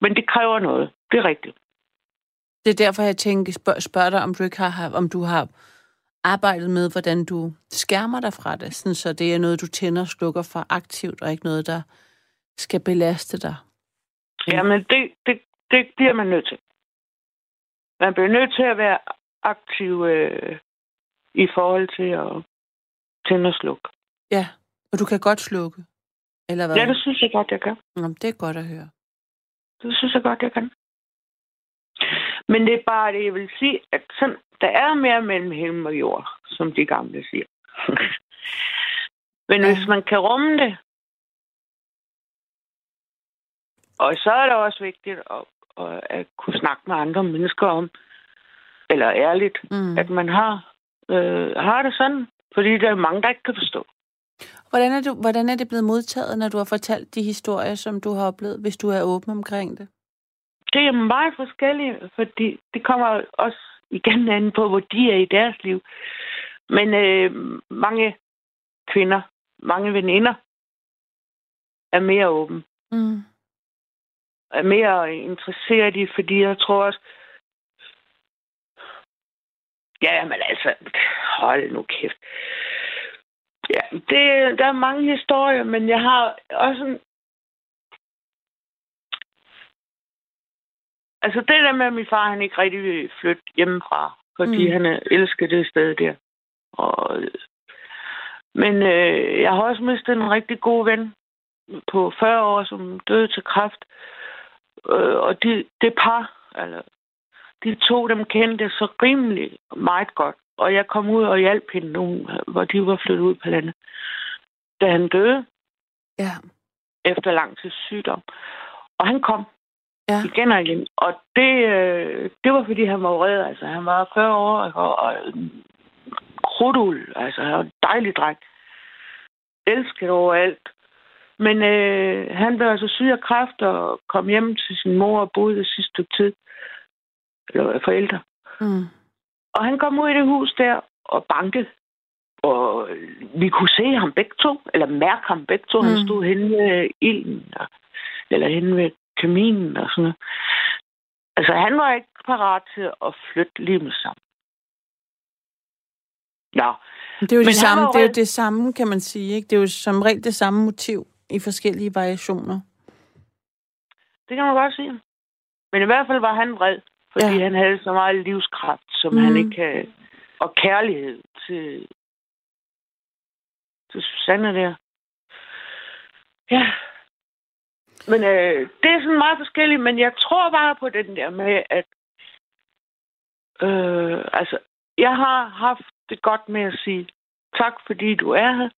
men det kræver noget. Det er rigtigt. Det er derfor, jeg tænker, spørg, spørger dig, om du ikke har, om du har arbejdet med, hvordan du skærmer dig fra det, sådan, så det er noget, du tænder og slukker for aktivt, og ikke noget, der skal belaste dig. Jamen, det, det, det bliver man nødt til. Man bliver nødt til at være aktiv øh, i forhold til at tænde og slukke. Ja, og du kan godt slukke. Eller hvad? Ja, det synes jeg godt, jeg kan. Nå, det er godt at høre. Det synes jeg godt, jeg kan. Men det er bare det, jeg vil sige, at sådan, der er mere mellem himmel og jord, som de gamle siger. Men Ja. hvis man kan rumme det, og så er det også vigtigt at, at, at kunne snakke med andre mennesker om, eller ærligt, Mm. at man har, øh, har det sådan. Fordi der er mange, der ikke kan forstå. Hvordan, er du, hvordan er det blevet modtaget, når du har fortalt de historier, som du har oplevet, hvis du er åben omkring det? Det er meget forskelligt, fordi det kommer også igen an på, hvor de er i deres liv. Men øh, mange kvinder, mange veninder, er mere åben. Mm. Er mere interesseret i, fordi jeg tror også... Ja, men altså, hold nu kæft. Ja, det, der er mange historier, men jeg har også en, Altså det der med, at min far han ikke rigtig vil flytte hjemmefra, fordi Mm. han elsker det sted der. Og, men øh, jeg har også mistet en rigtig god ven på 40 år, som døde til kræft. Øh, og de, det par, eller de to, dem kendte så rimelig meget godt. Og jeg kom ud og hjalp hende nu, hvor de var flyttet ud på landet. Da han døde Ja. efter lang tids sygdom. Og han kom Ja. igen og igen. Og det, øh, det var, fordi han var vred. Altså, han var 40 år og, og krudul. Altså, han var en dejlig dreng. elsket overalt. Men øh, han blev altså syg af kræft og kom hjem til sin mor og boede det sidste stykke tid. Eller forældre. Mm. Og han kom ud i det hus der og bankede. Og vi kunne se ham begge to, eller mærke ham begge to. Mm. Han stod henne ved ilden, og, eller henne ved kaminen og sådan noget. Altså, han var ikke parat til at flytte lige med sammen. Nå, Det er jo Men det samme, det er jo det samme, kan man sige. Ikke? Det er jo som regel det samme motiv i forskellige variationer. det kan man godt sige. Men i hvert fald var han vred, fordi Ja. han havde så meget livskraft, som Mhm. mm. han ikke havde. Og kærlighed til, til Susanne der. Ja. Men øh, det er sådan meget forskelligt, men jeg tror bare på den der med, at øh, altså, jeg har haft det godt med at sige tak, fordi du er her.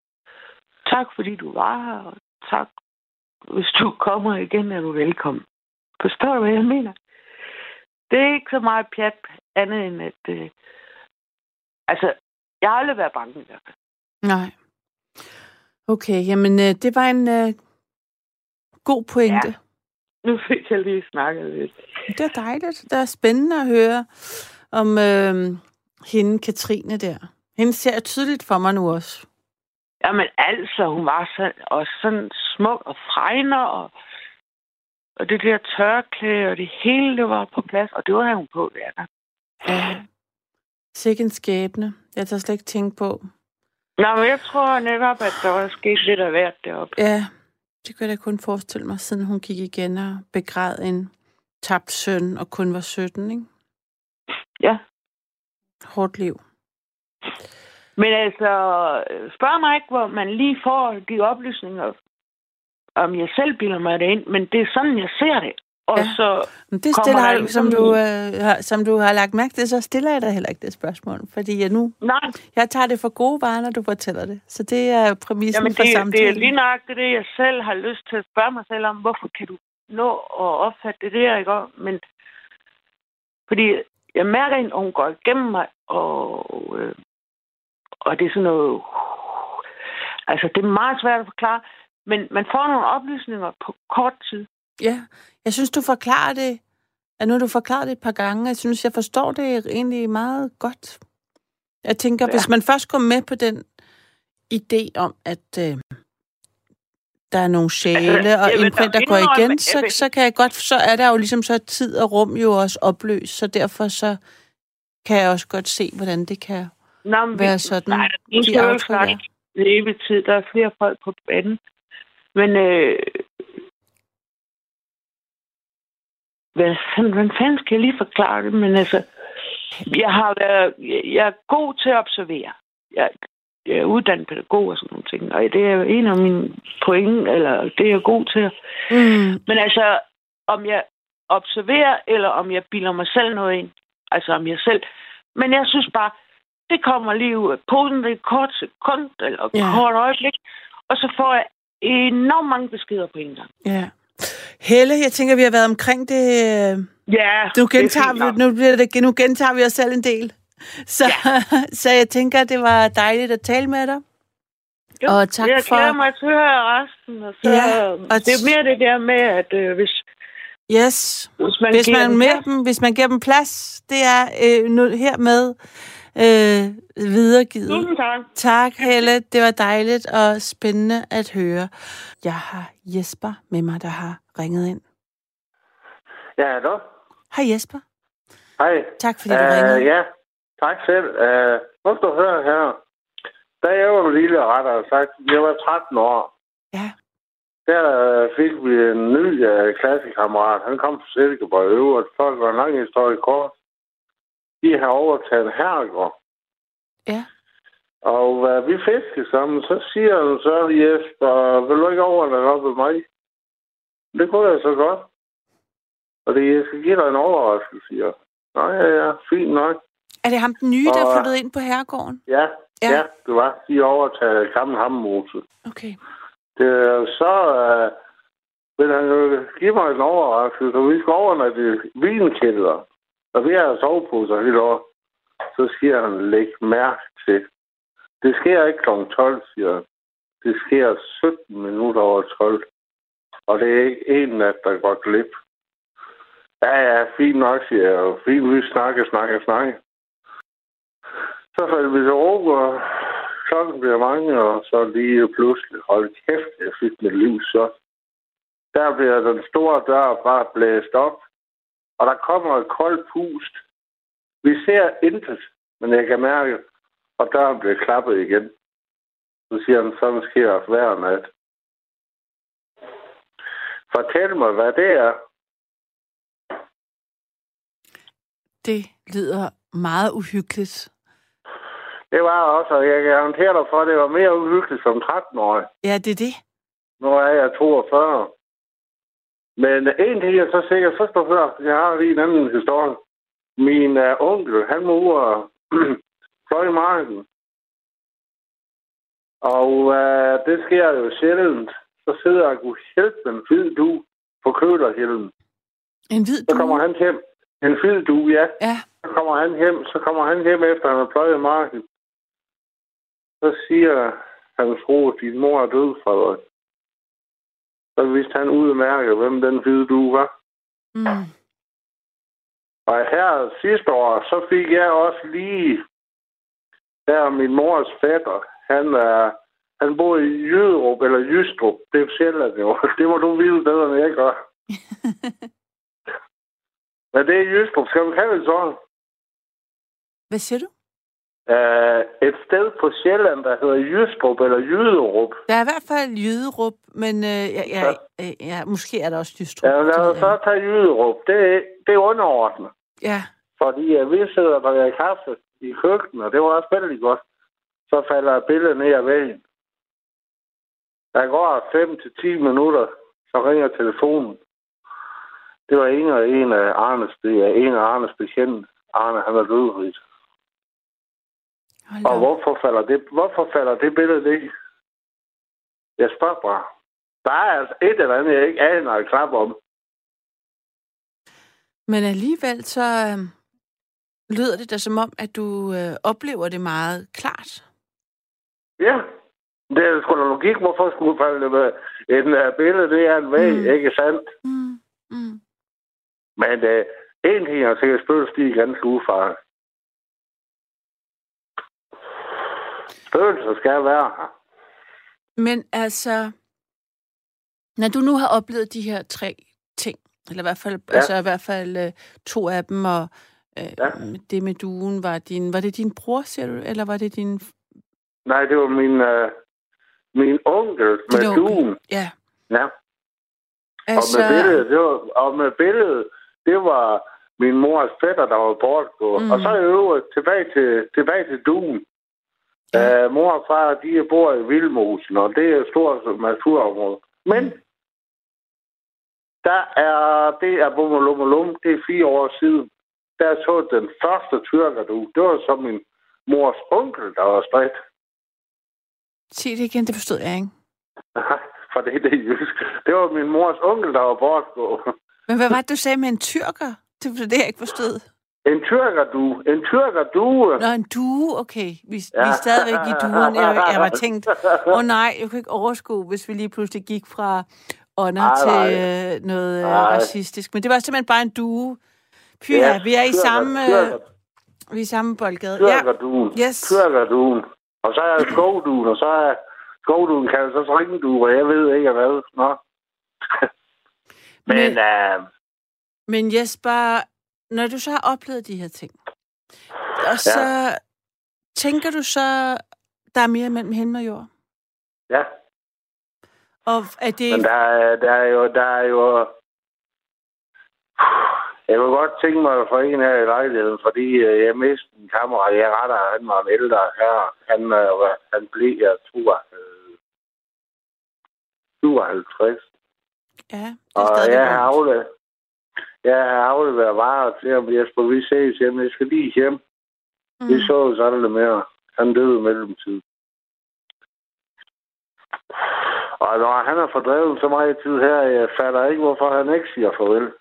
Tak, fordi du var her. Og tak, hvis du kommer igen, er du velkommen. Forstår du, hvad jeg mener? Det er ikke så meget pjat andet end, at... Øh, altså, jeg har aldrig været bange i hvert fald. Nej. Okay, jamen øh, det var en øh, god pointe. Ja. Nu fik jeg lige snakket lidt. Det er dejligt. Det er spændende at høre om øh, hende, Katrine der. Hende ser jeg tydeligt for mig nu også. Jamen altså, hun var så, og sådan smuk og fregner, og, og det der tørklæde, og det hele det var på plads, og det var hun på, ja. Ja. Sikke en skæbne. Jeg tager slet ikke tænke på. Nå, men jeg tror netop, at der var sket lidt af hvert deroppe. Ja, det kan jeg da kun forestille mig, siden hun gik igen og begræd en tabt søn og kun var 17, ikke? Ja. Hårdt liv. Men altså, spørg mig ikke, hvor man lige får de oplysninger, om jeg selv bilder mig det ind, men det er sådan, jeg ser det. Og Ja. så, Men det stiller har ligesom- som du, øh, har, som du har lagt mærke til, så stiller jeg dig heller ikke det spørgsmål. Fordi jeg nu, nej, jeg tager det for gode varer, når du fortæller det. Så det er præmissen jamen for det, det samtalen. er lige nøjagtigt det, jeg selv har lyst til at spørge mig selv om. Hvorfor kan du nå at opfatte det der, ikke? Men, fordi jeg mærker en, og hun går igennem mig, og, øh, og det er sådan noget... Altså, det er meget svært at forklare, men man får nogle oplysninger på kort tid. Ja, jeg synes, du forklarer det. Ja, nu har du forklaret det et par gange. Jeg synes, jeg forstår det egentlig meget godt. Jeg tænker, ja. Hvis man først går med på den idé om, at øh, der er nogle sjæle Altså, og vil imprint, der går igen, jeg så, så kan jeg godt, så er der jo ligesom så tid og rum jo også opløst, så derfor så kan jeg også godt se, hvordan det kan Nå, men være sådan. Nej, nu de skal jeg jo ikke aftryk er. snakke evig tid. Der er flere folk på banen. Men øh, hvad, hvordan fanden skal jeg lige forklare det? Men altså, jeg har været, jeg, er god til at observere. Jeg, jeg er uddannet pædagog og sådan nogle ting, og det er en af mine pointe, eller det er jeg god til. Mm, Men altså, om jeg observerer, eller om jeg bilder mig selv noget ind. Altså om jeg selv. Men jeg synes bare, det kommer lige ud af posen, det er kort sekund, eller ja. kort øjeblik. Og så får jeg enormt mange beskeder på en gang. ja. Helle, jeg tænker, vi har været omkring det... Øh, Ja, Nu det er gentager, fint nok. vi, nu, bliver det, nu gentager vi os selv en del. Så, ja. så jeg tænker, det var dejligt at tale med dig. Jo, og tak jeg for- glæder mig til at høre resten. Og så, Ja, og det er mere det der med, at øh, hvis, Yes. hvis man Hvis giver man, dem med plads- dem, hvis man giver dem plads, det er øh, nu, hermed øh, videregivet. Tusind tak. Tak, Helle. Det var dejligt og spændende at høre. Jeg har Jesper med mig, der har ringet ind. Ja, hallo. Hej Jesper. Hej. Tak fordi du ringede. Uh, ja, tak selv. Uh, nu skal du høre her. Da jeg var lille, rettere sagt, jeg var 13 år, Ja. der øh, fik vi en ny uh, klassekammerat. Han kom fra Silkeborg øvrigt. For at gøre en lang historie kort. De har overtaget herregård. Ja. Og uh, vi fiskede sammen. Så siger han så, Jesper, vil du ikke overlade op med mig? Det kunne jeg så godt. Og det, jeg skal give dig en overraskelse, siger jeg. Nå, ja, ja, fint nok. Er det ham den nye, der er Og- flyttet ind på herregården? Ja, Ja. ja, det var. De overtaget gammel hammose. Okay. Det så øh, vil han jo give mig en overraskelse, og vi skal overnatte i vinkælder. Og vi har soveposer hele år. Så siger han, læg mærke til. Det sker ikke kl. 12, siger han. Det sker 17 minutter over 12. Og det er ikke en nat, der går glip. Ja, ja, fint nok, siger jeg. Fint, vi snakker, snakker, snakker. Så faldt vi til ro, og klokken bliver mange, og så lige pludselig, hold kæft, jeg fik mit liv så. Der bliver den store dør bare blæst op, og der kommer et koldt pust. Vi ser intet, men jeg kan mærke, og døren bliver klappet igen. Så siger han, sådan sker hver nat. Fortæl mig, hvad det er. Det lyder meget uhyggeligt. Det var også, og jeg kan garantere dig for, at det var mere uhyggeligt som 13-årig. Ja, det er det. Nu er jeg 42. Men en ting er så sikkert, først og fremmest, jeg har lige en anden historie. Min uh, onkel, han og fløj i marken. Og uh, det sker jo sjældent. Så sidder jeg kunne hjælpe en fed du på kølerhjelmen. En hvid Så kommer han hjem. En fed du, ja. Ja, Så kommer han hjem, så kommer han hjem efter, han har pløjet i marken. Så siger hans fru, din mor er død, Frederik. Så vidste han udmærket, hvem den hvide du var. mm. Og her sidste år, så fik jeg også lige, der min mors fætter, han er, han bor i Jyderup, eller Jystrup, det er Sjælland jo. Det må du vide bedre, end jeg gør. Men det er Jystrup, skal vi kalde det sådan? Hvad siger du? Uh, et sted på Sjælland, der hedder Jystrup, eller Jyderup. Der er i hvert fald Jyderup, men øh, ja, ja, øh, ja, måske er der også Jystrup. Ja, lad os så tage Jyderup. Det, det er underordnet. Ja, Fordi uh, vi sidder og drikker kaffe i køkkenet, og det var også vældig godt. Så falder et billede ned ad væggen. Der går 5 til 10 minutter, så ringer telefonen. Det var en af en af Arnes, det er en af Arnes bekendte. Arne, han er dødrigt. Hold Og hvorfor falder det, hvorfor falder det billede ned? Jeg spørger bare. Der er altså et eller andet, jeg ikke aner at klappe om. Men alligevel så øh, lyder det da som om, at du øh, oplever det meget klart. Ja. Det er sgu da logik, hvorfor skulle falde med en uh, billede, det er en væg, Mm. ikke sandt? Mm. Mm. Men uh, en ting er sikkert spøgelsestige ganske udfaret. Spøgelser skal være her. Men altså, når du nu har oplevet de her tre ting, eller i hvert fald, ja. Altså i hvert fald øh, to af dem, og øh, ja. Det med duen, var, din, var det din bror, siger du, eller var det din... Nej, det var min, uh, min onkel med din onkel? duen. Ja, Ja. altså... Og med billedet, det var, og med billedet, det var min mors fætter, der var bortgået. Mm. Mm. Og så i øvrigt tilbage til, tilbage til duen. Ja. Uh, mor og far, de bor i Vildmosen, og det er et stort naturområde. Men der er, det er Bummelummelum, det er fire år siden. Der så den første tyrker, du. Det var så min mors onkel, der var spredt. Sig det igen, det forstod jeg ikke. For det, det er jysk. Det var min mors onkel, der var bortgået. Men hvad var det, du sagde med en tyrker? Det var det, jeg ikke forstod. En tyrker, du. En tyrker, du. Nå, en due, okay. Vi, ja. vi Ja. er stadigvæk i duen. Jeg, jeg var tænkt, åh oh, nej, jeg kunne ikke overskue, hvis vi lige pludselig gik fra ånder til nej. øh, noget øh, Nej. racistisk. Men det var simpelthen bare en due. Py, ja, Ja, vi er i tyrker, samme, øh, Tyrker, vi er i samme boldgade. Ja, tyrker, du. Yes. Tyrker, du. Og så er skovduen, og så er skovduen kan så ringe du, og jeg ved ikke hvad. Nå. Men, Men- Men øh, men Jesper, når du så har oplevet de her ting, og så ja. tænker du så, der er mere mellem himmel og jord? ja, Og er det... men der, er- der er jo, der er jo... Jeg kunne godt tænke mig at få en her i lejligheden, fordi øh, jeg mistede en kammerat. Jeg retter, han var en ældre herre. Han, øh, han blev, jeg tror, øh, 57. Ja, det er Og jeg har afleveret, jeg har afleveret varer til ham. Jesper, vi ses hjem. Jeg skal lige hjem. Mm. Vi så os aldrig mere. Han døde i mellemtiden. Og når han har fordrevet så meget tid her, jeg fatter ikke, hvorfor han ikke siger farvel.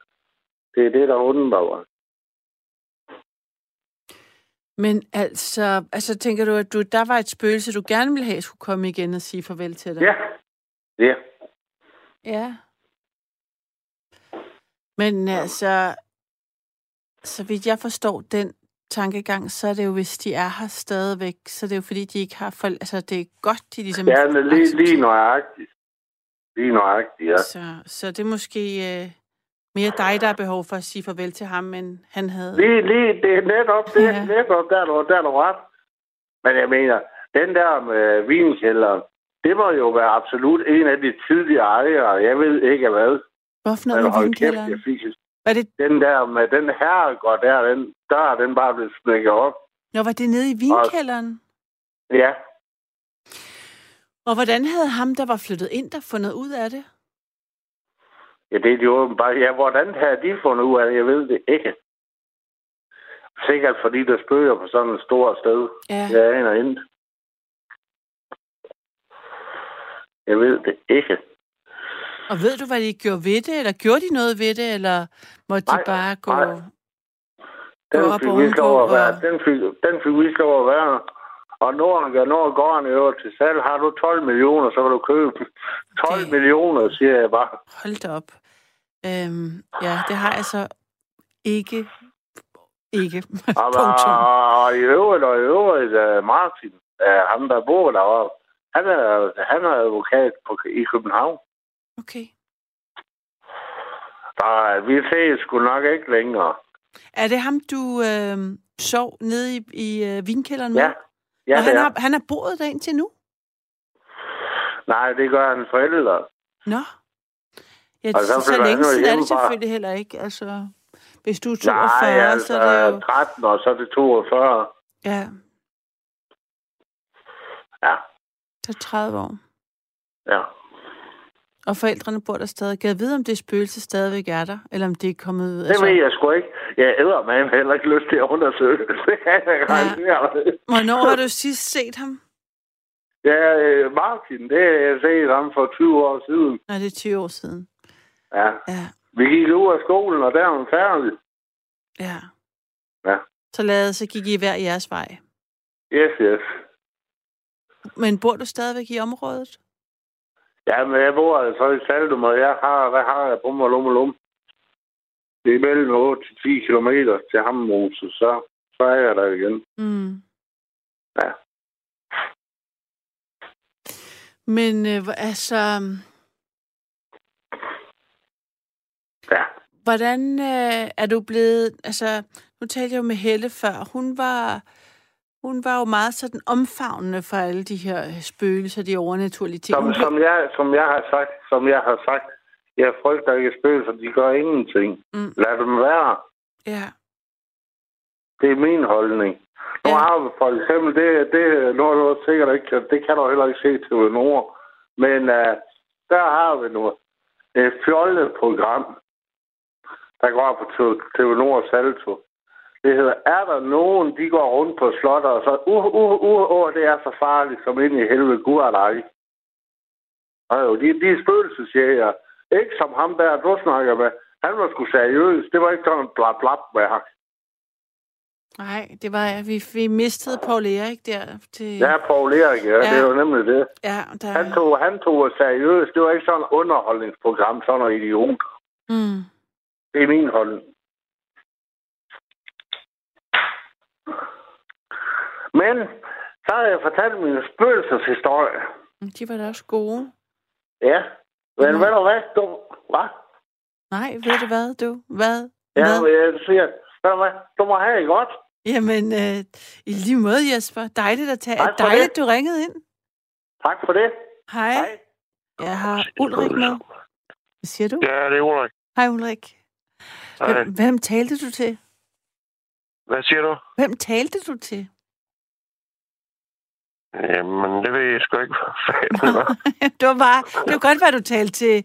Det er det, der undrer mig. Men altså, altså tænker du, at du, der var et spøgelse, du gerne ville have, skulle komme igen og sige farvel til dig? Ja. Ja. Ja. Men altså, så vidt jeg forstår den tankegang, så er det jo, hvis de er her stadigvæk, så er det jo fordi, de ikke har folk, altså det er godt, de ligesom... Ja, men lige, lige nøjagtigt. Lige nøjagtigt, ja. Så, så det er måske øh, mere dig, der har behov for at sige farvel til ham, end han havde. Lige, lige, det er netop det, Ja. ja. netop der, er du, der er du ret. Men jeg mener, den der med vinkælderen, det må jo være absolut en af de tidlige ejere. Jeg ved ikke hvad. Hvorfor noget med kæft, vinkælderen? jeg fik Var det, den der med den her går der, den dør, den bare blev smækket op. nå, var det nede i vinkælderen? Ja, Og hvordan havde ham, der var flyttet ind, der fundet ud af det? ja det er de åbenbart. Ja, hvordan har de fundet ud af det? Jeg ved det ikke. Sikkert fordi der spøger på sådan et stort sted. Ja. Jeg aner ikke. Jeg ved det ikke. Og ved du, hvad de gjorde ved det? Eller gjorde de noget ved det? Eller måtte de Nej, bare gå... nej. Den Gå op fik vi lov at være. og- Den fik, den fik vi lov at være. Og når, når gården er over til salg, har du 12 millioner, så kan du købe den. 12 Det- millioner, siger jeg bare. Hold da op. Øhm, ja, det har jeg så ikke. Ikke. Punktum. og i øvrigt, og i øvrigt, uh, Martin, uh, ham der bor deroppe, han er, han er advokat på, i København. Okay. Uh, vi ses sgu nok ikke længere. Er det ham, du øh, sov nede i, i øh, vinkælderen med? Ja, ja og han er. har, han har boet der indtil nu? Nej, det gør hans forældre. Nå. Ja, Og så så, længe siden er det selvfølgelig heller ikke. Altså, hvis du er 42, Nej, altså, så er det jo... 13, og så er det 42. Ja, Ja, så er det 30 år. ja. Og forældrene bor der stadig. Kan jeg vide, om det spøgelse stadigvæk er der? Eller om det er kommet ud? Det ved jeg sgu ikke. Jeg æder mig heller ikke lyst til at undersøge det. Ja. Hvornår har du sidst set ham? Ja, øh, Martin, det har jeg set ham for 20 år siden. Nej, det er 20 år siden. Ja. Ja, Vi gik ud af skolen, og der var han færdig. ja. Ja. Så, lad, så gik I hver jeres vej. Yes, yes. Men bor du stadigvæk i området? Ja, men jeg bor altså i Saldum, og jeg har, hvad har jeg på mig lum og lum? Det er mellem 8 til 10 km til Hammermose, så, så er jeg der igen. Mm. Ja. Men øh, altså, Ja. hvordan øh, er du blevet... Altså, nu talte jeg jo med Helle før. Hun var, hun var jo meget sådan omfavnende for alle de her øh, spøgelser, de overnaturlige ting. Som, som, jeg, som jeg har sagt, som jeg har sagt, jeg frygter ikke spøgelser, de gør ingenting. Mm. Lad dem være. Ja, Det er min holdning. Nu Ja. har vi for eksempel, det, det nu har du sikkert ikke, det kan du heller ikke se til Nord, men uh, der har vi nu et fjollet program, der går på TV Nord Salto. Det hedder, er der nogen, de går rundt på slotter, og så, uh, uh, uh, uh, det er så farligt, som ind i helvede, gud er ikke. Og jo, de, de er spøgelsesjæger. Ikke som ham der, du snakker med. Han var sgu seriøs. Det var ikke sådan en blab blab med ham. nej, det var... Vi, vi mistede Paul Erik der til... Ja, Paul Erik, ja, ja. det er jo nemlig det. ja der, Han tog, han tog seriøst. Det var ikke sådan et underholdningsprogram, sådan noget idiot. mm. Det er min holdning. Men så har jeg fortalt min spøgelseshistorie. De var da også gode. Ja. Men Mm. ved du hvad? Du, hvad? Nej, ved du hvad, du? Hvad? Ja, hvad? jeg siger, ved du hvad? Du må have det godt. Jamen, øh, i lige måde, Jesper. Dejligt at tage. Tak for Dejligt, det. du ringede ind. Tak for det. Hej. Hej. Jeg har Ulrik med. Hvad siger du? Ja, det er Ulrik. Hej, Ulrik. Hej. Hvem, hvem talte du til? Hvad siger du? Hvem talte du til? Jamen, det ved jeg sgu ikke. det var bare, det var godt, hvad du talte til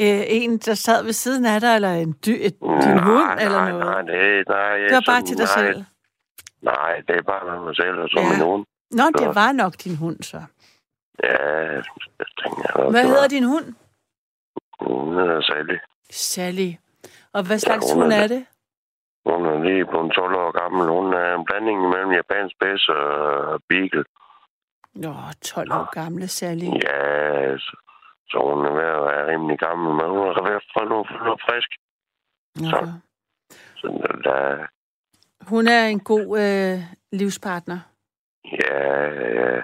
øh, en, der sad ved siden af dig, eller en dy, et, din hund, nej, eller nej, noget. Nej, det, nej, det var bare sådan- til dig nej, selv. Nej, det er bare med mig selv og så Ja. med nogen. Nå, det Så- var nok din hund, så. Ja, jeg tænker, Hvad hedder din hund? Hun hedder Sally. Sally. Og hvad slags hun hund er- er det? Hun er lige blevet 12 år gammel. Hun er en blanding mellem japansk bæs og beagle. Nå, 12 år gamle særlig. Ja, så, så hun er ved at være rimelig gammel, men hun er ved at få noget, noget frisk. Okay. Så der, Hun er en god øh, livspartner. ja, ja.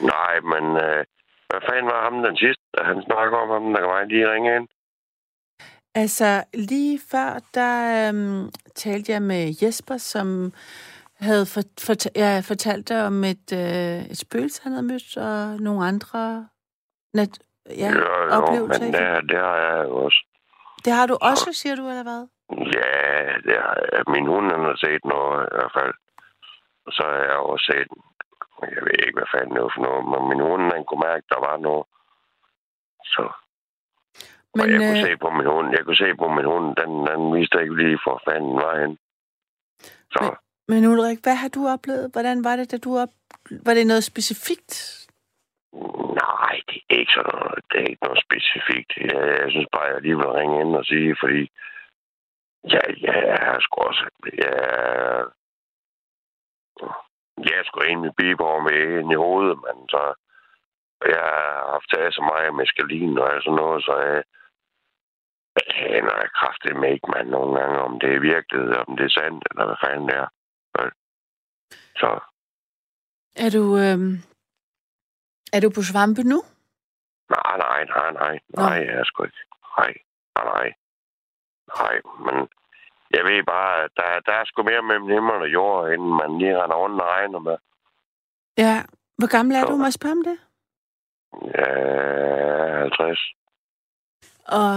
Nej, men øh, hvad fanden var ham den sidste? Han snakker om ham, der kan mig lige ringe ind. Altså, lige før, der øhm, talte jeg med Jesper, som havde for, for, jeg fortalt dig om et, øh, et spøgelse, han havde mødt, og nogle andre nat, ja, jo, jo, oplevelser. men ikke? det, har jeg også. Det har du også, siger du, eller hvad? Ja, det har jeg. Min hund han har set noget i hvert fald. Og så har jeg også set, jeg ved ikke, hvad fanden det var for noget, men min hund, han kunne mærke, at der var noget. Så Men, og jeg kunne øh, se på min hund, jeg kunne se på min hund, den, den viste ikke lige for fanden var hen. Så men men Ulrik, hvad har du oplevet? Hvordan var det, da du op... Var det noget specifikt? nej, det er ikke sådan noget, det er ikke noget specifikt. Jeg, jeg synes bare, jeg lige vil ringe ind og sige, fordi ja, ja, jeg er sgu også, jeg, jeg er sgu egentlig biber med ind i hovedet, men så jeg har haft taget så meget med skalin og sådan noget, så jeg, jeg aner kraftigt med ikke, man nogle gange, om det er virkelighed, om det er sandt, eller hvad fanden det er. Så Er du... Øhm, er du på svampe nu? Nej, nej, nej, nej. Nå. Nej, jeg er sgu ikke. Nej, nej, nej. Nej, men jeg ved bare, at der, der er sgu mere mellem himmel og jord, inden man lige render rundt og regner med. Ja. Hvor gammel er Så- du? Må jeg spørge om det? Ja, 50. Og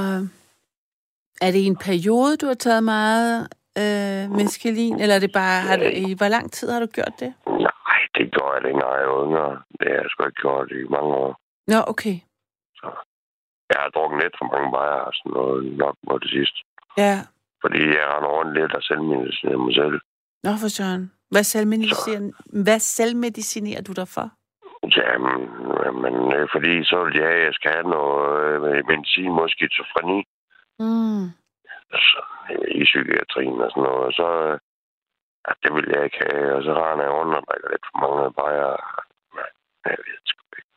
er det en periode, du har taget meget øh, meskalin, eller er det bare, har du, i hvor lang tid har du gjort det? Nej, det gør jeg længere, jeg er yngre. Det har jeg sgu ikke gjort i mange år. Nå, okay. Jeg har drukket lidt for mange bajer og sådan noget nok på det sidste. Ja. Fordi jeg render rundt lidt og selvmedicinerer mig selv. Nå, for søren. Hvad selvmedicinerer, hvad selvmedicinerer du dig for? Jamen, men øh, fordi så vil jeg, at jeg skal have noget øh, medicin mod skizofreni. Mm. Altså, i psykiatrien og sådan noget. Og så, ja, det vil jeg ikke have, og så render jeg rundt og drikker lidt for mange bajer. Nej, jeg ved det sgu ikke.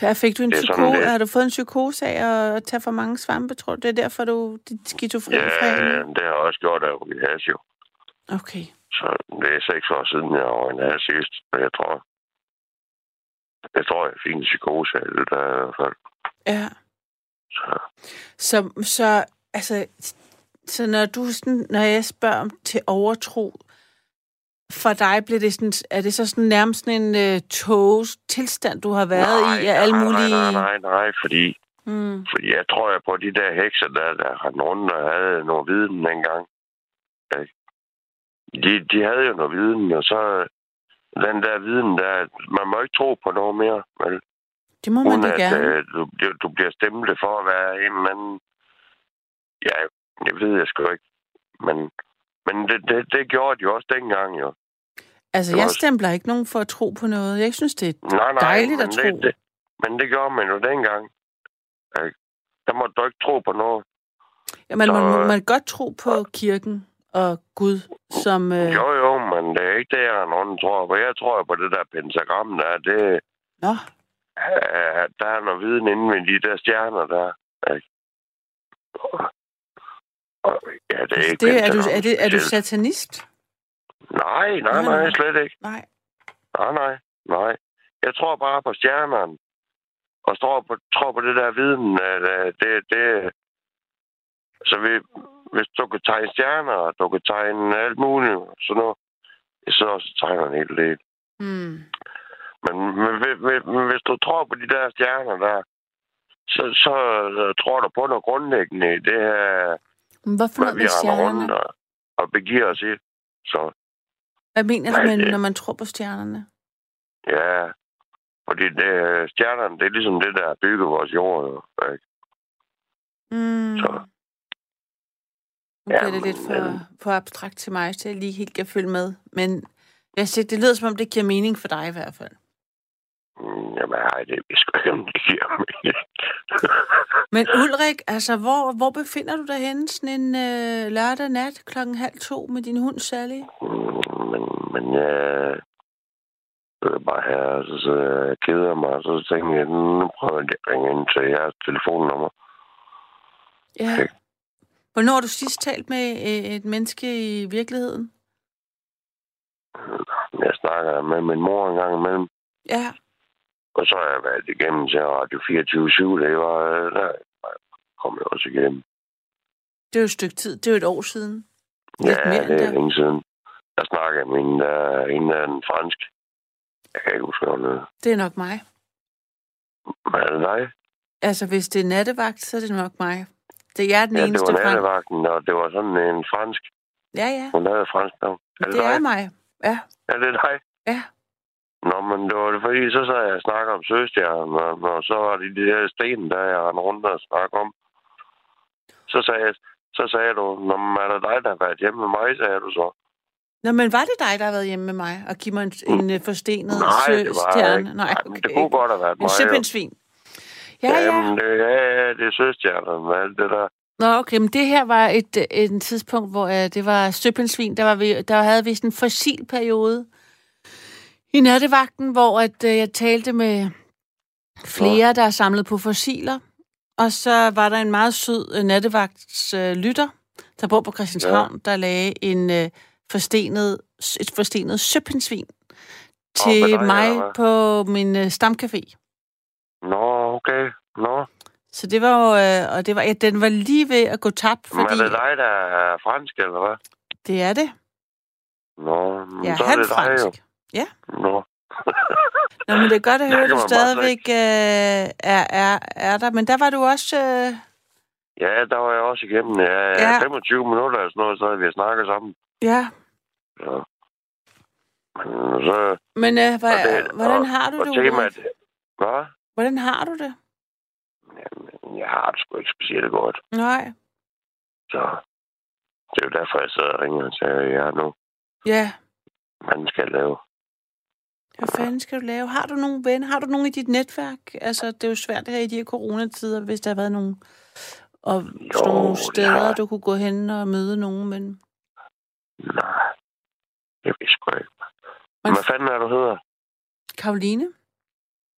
Hvad fik du en Det er sådan lidt. Har du fået en psykose af at tage for mange svampe, tror du? Det er derfor, du dit skizofreni Ja, det har jeg også gjort af ryge hash jo. Okay. Så det er seks år siden, jeg var en hash sidst. Men jeg tror, jeg tror, jeg fik en psykose af det der i hvert fald. Ja. Så, Så, så, altså, så når du sådan, når jeg spørger om til overtro, for dig bliver det sådan, er det så sådan nærmest en uh, toges tilstand, du har været i af alle nej, mulige... Nej, nej, nej, nej, fordi, Mm. fordi jeg tror, jeg på de der hekser, der, der rendte rundt og havde noget viden dengang. De, de havde jo noget viden, og så den der viden der, man må ikke tro på noget mere. Vel? Det må man Uden da at gerne. øh, du, du- du bliver stemplet for at være en eller anden... Ja, det ved jeg sgu ikke. Men, men det, det, det gjorde de jo også dengang, jo. Altså, det jeg stempler ikke nogen for at tro på noget. Jeg synes, det er Nej, nej, Dejligt at tro. Det, det, men det gjorde man jo dengang. Der må du ikke tro på noget. Ja, man, Så- man, man, man godt tro på kirken og Gud, som... Øh... Jo, jo, men det er ikke det, jeg nogen tror på. Jeg tror på det der pentagram der. Det, Nå, øh, der er noget viden inde ved de der stjerner der. Ikke? Og- Ja, det er ikke det, er, du, er, det, er du satanist? Nej, nej, Nej, nej, slet ikke. Nej. Nej, nej, nej. Jeg tror bare på stjernerne. Og tror på, tror på det der viden, at øh, det, det... Så vi, hvis du kan tegne stjerner, og du kan tegne alt muligt, så nu, så også tegner en hel del. Mm. Men, men, men, men, hvis du tror på de der stjerner der, så, så tror du på noget grundlæggende i det her, Hvorfor hvad vi render rundt og, og begiver os i. Så Hvad mener du med, når man tror på stjernerne? ja, fordi det, stjernerne, det er ligesom det, der har bygget vores jord. Jo, ikke? Mm. Så. Nu bliver Ja, det lidt men- for, for abstrakt til mig, så jeg lige helt kan følge med. Men jeg siger, det lyder som om, det giver mening for dig i hvert fald. Mm, Jamen, ej, det er sgu ikke, giver. Men Ulrik, altså, hvor, hvor befinder du dig henne sådan en øh, lørdag nat klokken halv to med din hund Sally? Mm, men, men jeg sidder bare her, så sidder jeg keder mig, så tænker jeg, nu prøver jeg at ringe ind til jeres telefonnummer. Ja. Okay. Hvornår har du sidst talt med øh, et menneske i virkeligheden? Jeg snakker med min mor en gang imellem, Ja. Og så har jeg været igennem til Radio 24 Det var, øh, der kom jeg også igennem. Det er jo et stykke tid. Det er jo et år siden. Lidt Ja, mere det er det. længe siden. Jeg snakkede en, der, en af den fransk. Jeg kan ikke huske, hvad hedder. Det er nok mig. Men er det dig? Altså, hvis det er nattevagt, så er det nok mig. Det er den Ja, det eneste var frank. nattevagten, og det var sådan en fransk. Ja, ja. Hun havde fransk navn. Er det, Det er mig. Ja. Er det dig? Ja. Nå, men det var det, fordi så sad jeg og snakkede om Søstjernen, og, og så var det de der sten, der jeg rendte rundt og snakke om. Så sagde, jeg, så sagde du, Nå, men er det dig, der har været hjemme med mig, sagde du så. Nå, men var det dig, der har været hjemme med mig og give mig en, en øh, forstenet Mm. Nej, det var søstjerne? ikke. Nej, okay. Det kunne godt have været En mig. jo. søpindsvin. Ja, ja. Jamen, det, ja, det er Søstjernen med alt det der. Nå, okay, men det her var et, øh, et tidspunkt, hvor øh, det var søpindsvin. Der, var vi, der havde vi sådan en fossil periode i nattevagten, hvor at, øh, jeg talte med flere, der er samlet på fossiler. Og så var der en meget sød øh, nattevagts øh, lytter, der bor på Christianshavn, ja. der lagde en øh, forstenet, et forstenet søpindsvin til dig, mig hvad? på min øh, stamcafé. Nå, okay. Nå. Så det var jo, øh, og det var, ja, den var lige ved at gå tabt, Men fordi er det dig, der er fransk, eller hvad? det er det. Nå, men Ja, så er det dig jo. Ja. Nå. Nå, men det er godt at høre, at du stadigvæk øh, er, er, er der. Men der var du også... Øh, Ja, der var jeg også igennem. Ja, Ja. ja. 25 minutter eller sådan noget, så havde vi snakket sammen. ja, Ja. Men så... men øh, hva, det- hvordan og- har du og det, temaet... Hvad? Hvordan har du det? Jamen, jeg har det sgu ikke specielt godt. Nej. Så det er jo derfor, jeg sidder og ringer til jer nu. Ja. Man skal lave. Hvad fanden skal du lave? Har du nogen venner? Har du nogen i dit netværk? Altså, det er jo svært her i de her coronatider, hvis der har været nogen, og Jo, nogle steder, har- du kunne gå hen og møde nogen, men... Nej, jeg ved sgu ikke. Men- Hvad fanden er du hedder? Karoline?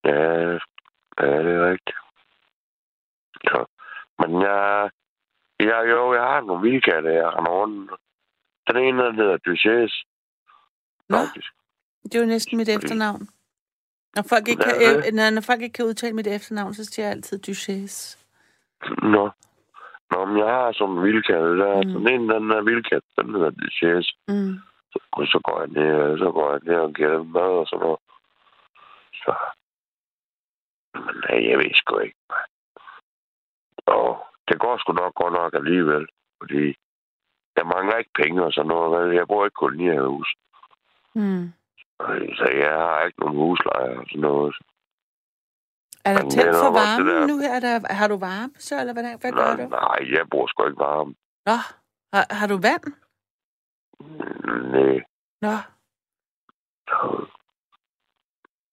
Ja, ja, det er rigtigt. Så. Men jeg, jeg, jo, jeg har nogle vildkatte, jeg har rundt. Den ene, der hedder Duchesse. Nå, Faktisk. Det er jo næsten mit efternavn. Når folk ikke, Hvad kan, er øh, når, når folk ikke kan udtale mit efternavn, så siger jeg altid Duchesse. Nå. Nå, men jeg har sådan en vildkatte der. Mm. Mm. Den ene, den er vildkat, den hedder Duchesse. Mm. Og så går jeg ned, så går jeg ned og giver dem mad og sådan noget. Så. Men nej, jeg ved sgu ikke. Og det går sgu nok godt nok alligevel. Fordi jeg mangler ikke penge og sådan noget. Jeg bor i hus. Mm. Så jeg har ikke nogen husleje og sådan noget. Er der tændt er for varmen nu her? Er der, har du varme så, eller hvad, hvad gør Nej, du? nej, jeg bruger sgu ikke varme. Nå, har, har du vand? Nej. Nå,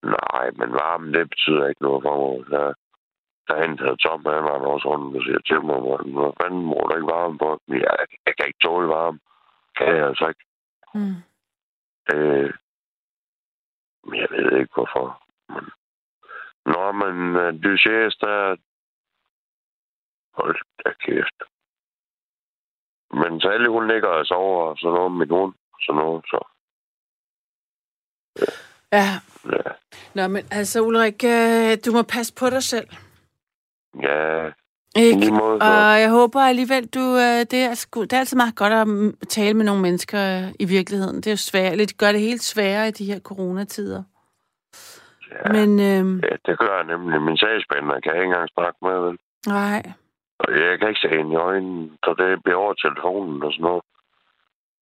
Nej, men varmen, det betyder ikke noget for mig. Der, der er en, der hedder Tom, han var også rundt og siger til mig, "Hvor- fanden bruger du ikke varme på? Jeg, jeg kan ikke tåle varme. Kan jeg altså ikke. mm. Øh, jeg ved ikke, hvorfor. Men, Nå, men øh, du ses der... Hold da kæft. Men Sally, hun ligger og sover og sådan noget med nogen. Sådan noget, så... ja. Ja, Nå, men altså Ulrik, øh, du må passe på dig selv. ja Ikke? lige måde, så. Og jeg håber alligevel, du, øh, det, er det er altid meget godt at tale med nogle mennesker øh, i virkeligheden. Det er jo svært, det gør det helt sværere i de her coronatider. Ja. Men øh, Ja, det gør jeg nemlig. Min sagsspænder kan jeg ikke engang snakke med, vel? nej, Og jeg kan ikke se hende i øjnene, så det bliver over telefonen og sådan noget.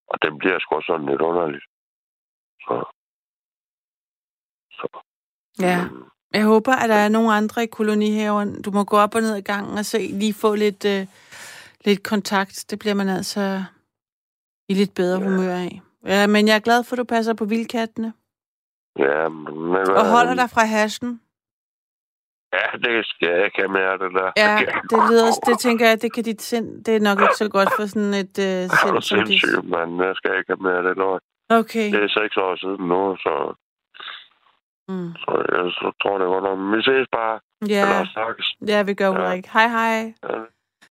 Og det bliver sgu sådan lidt underligt. Så. Så. ja. Men, Jeg håber, at der er nogle andre i kolonihaven. Du må gå op og ned ad gangen og se, lige få lidt, øh, lidt kontakt. Det bliver man altså i lidt bedre Ja. humør af. Ja, men jeg er glad for, at du passer på vildkattene. Ja, men... Og holder dig fra hashen? Ja, det skal jeg ikke have mere det der. Ja, det lyder, det tænker jeg, det kan dit sind, det er nok ikke så godt for sådan et uh, Jeg er sind som dit. sindssyg, men jeg skal ikke have mere af det løg. Okay. Det er seks år siden nu, så, Mm. så jeg så tror, det var noget. Vi ses bare. Ja, snakkes. ja, vi gør Ja. Ulrik. Hej, hej. Ja.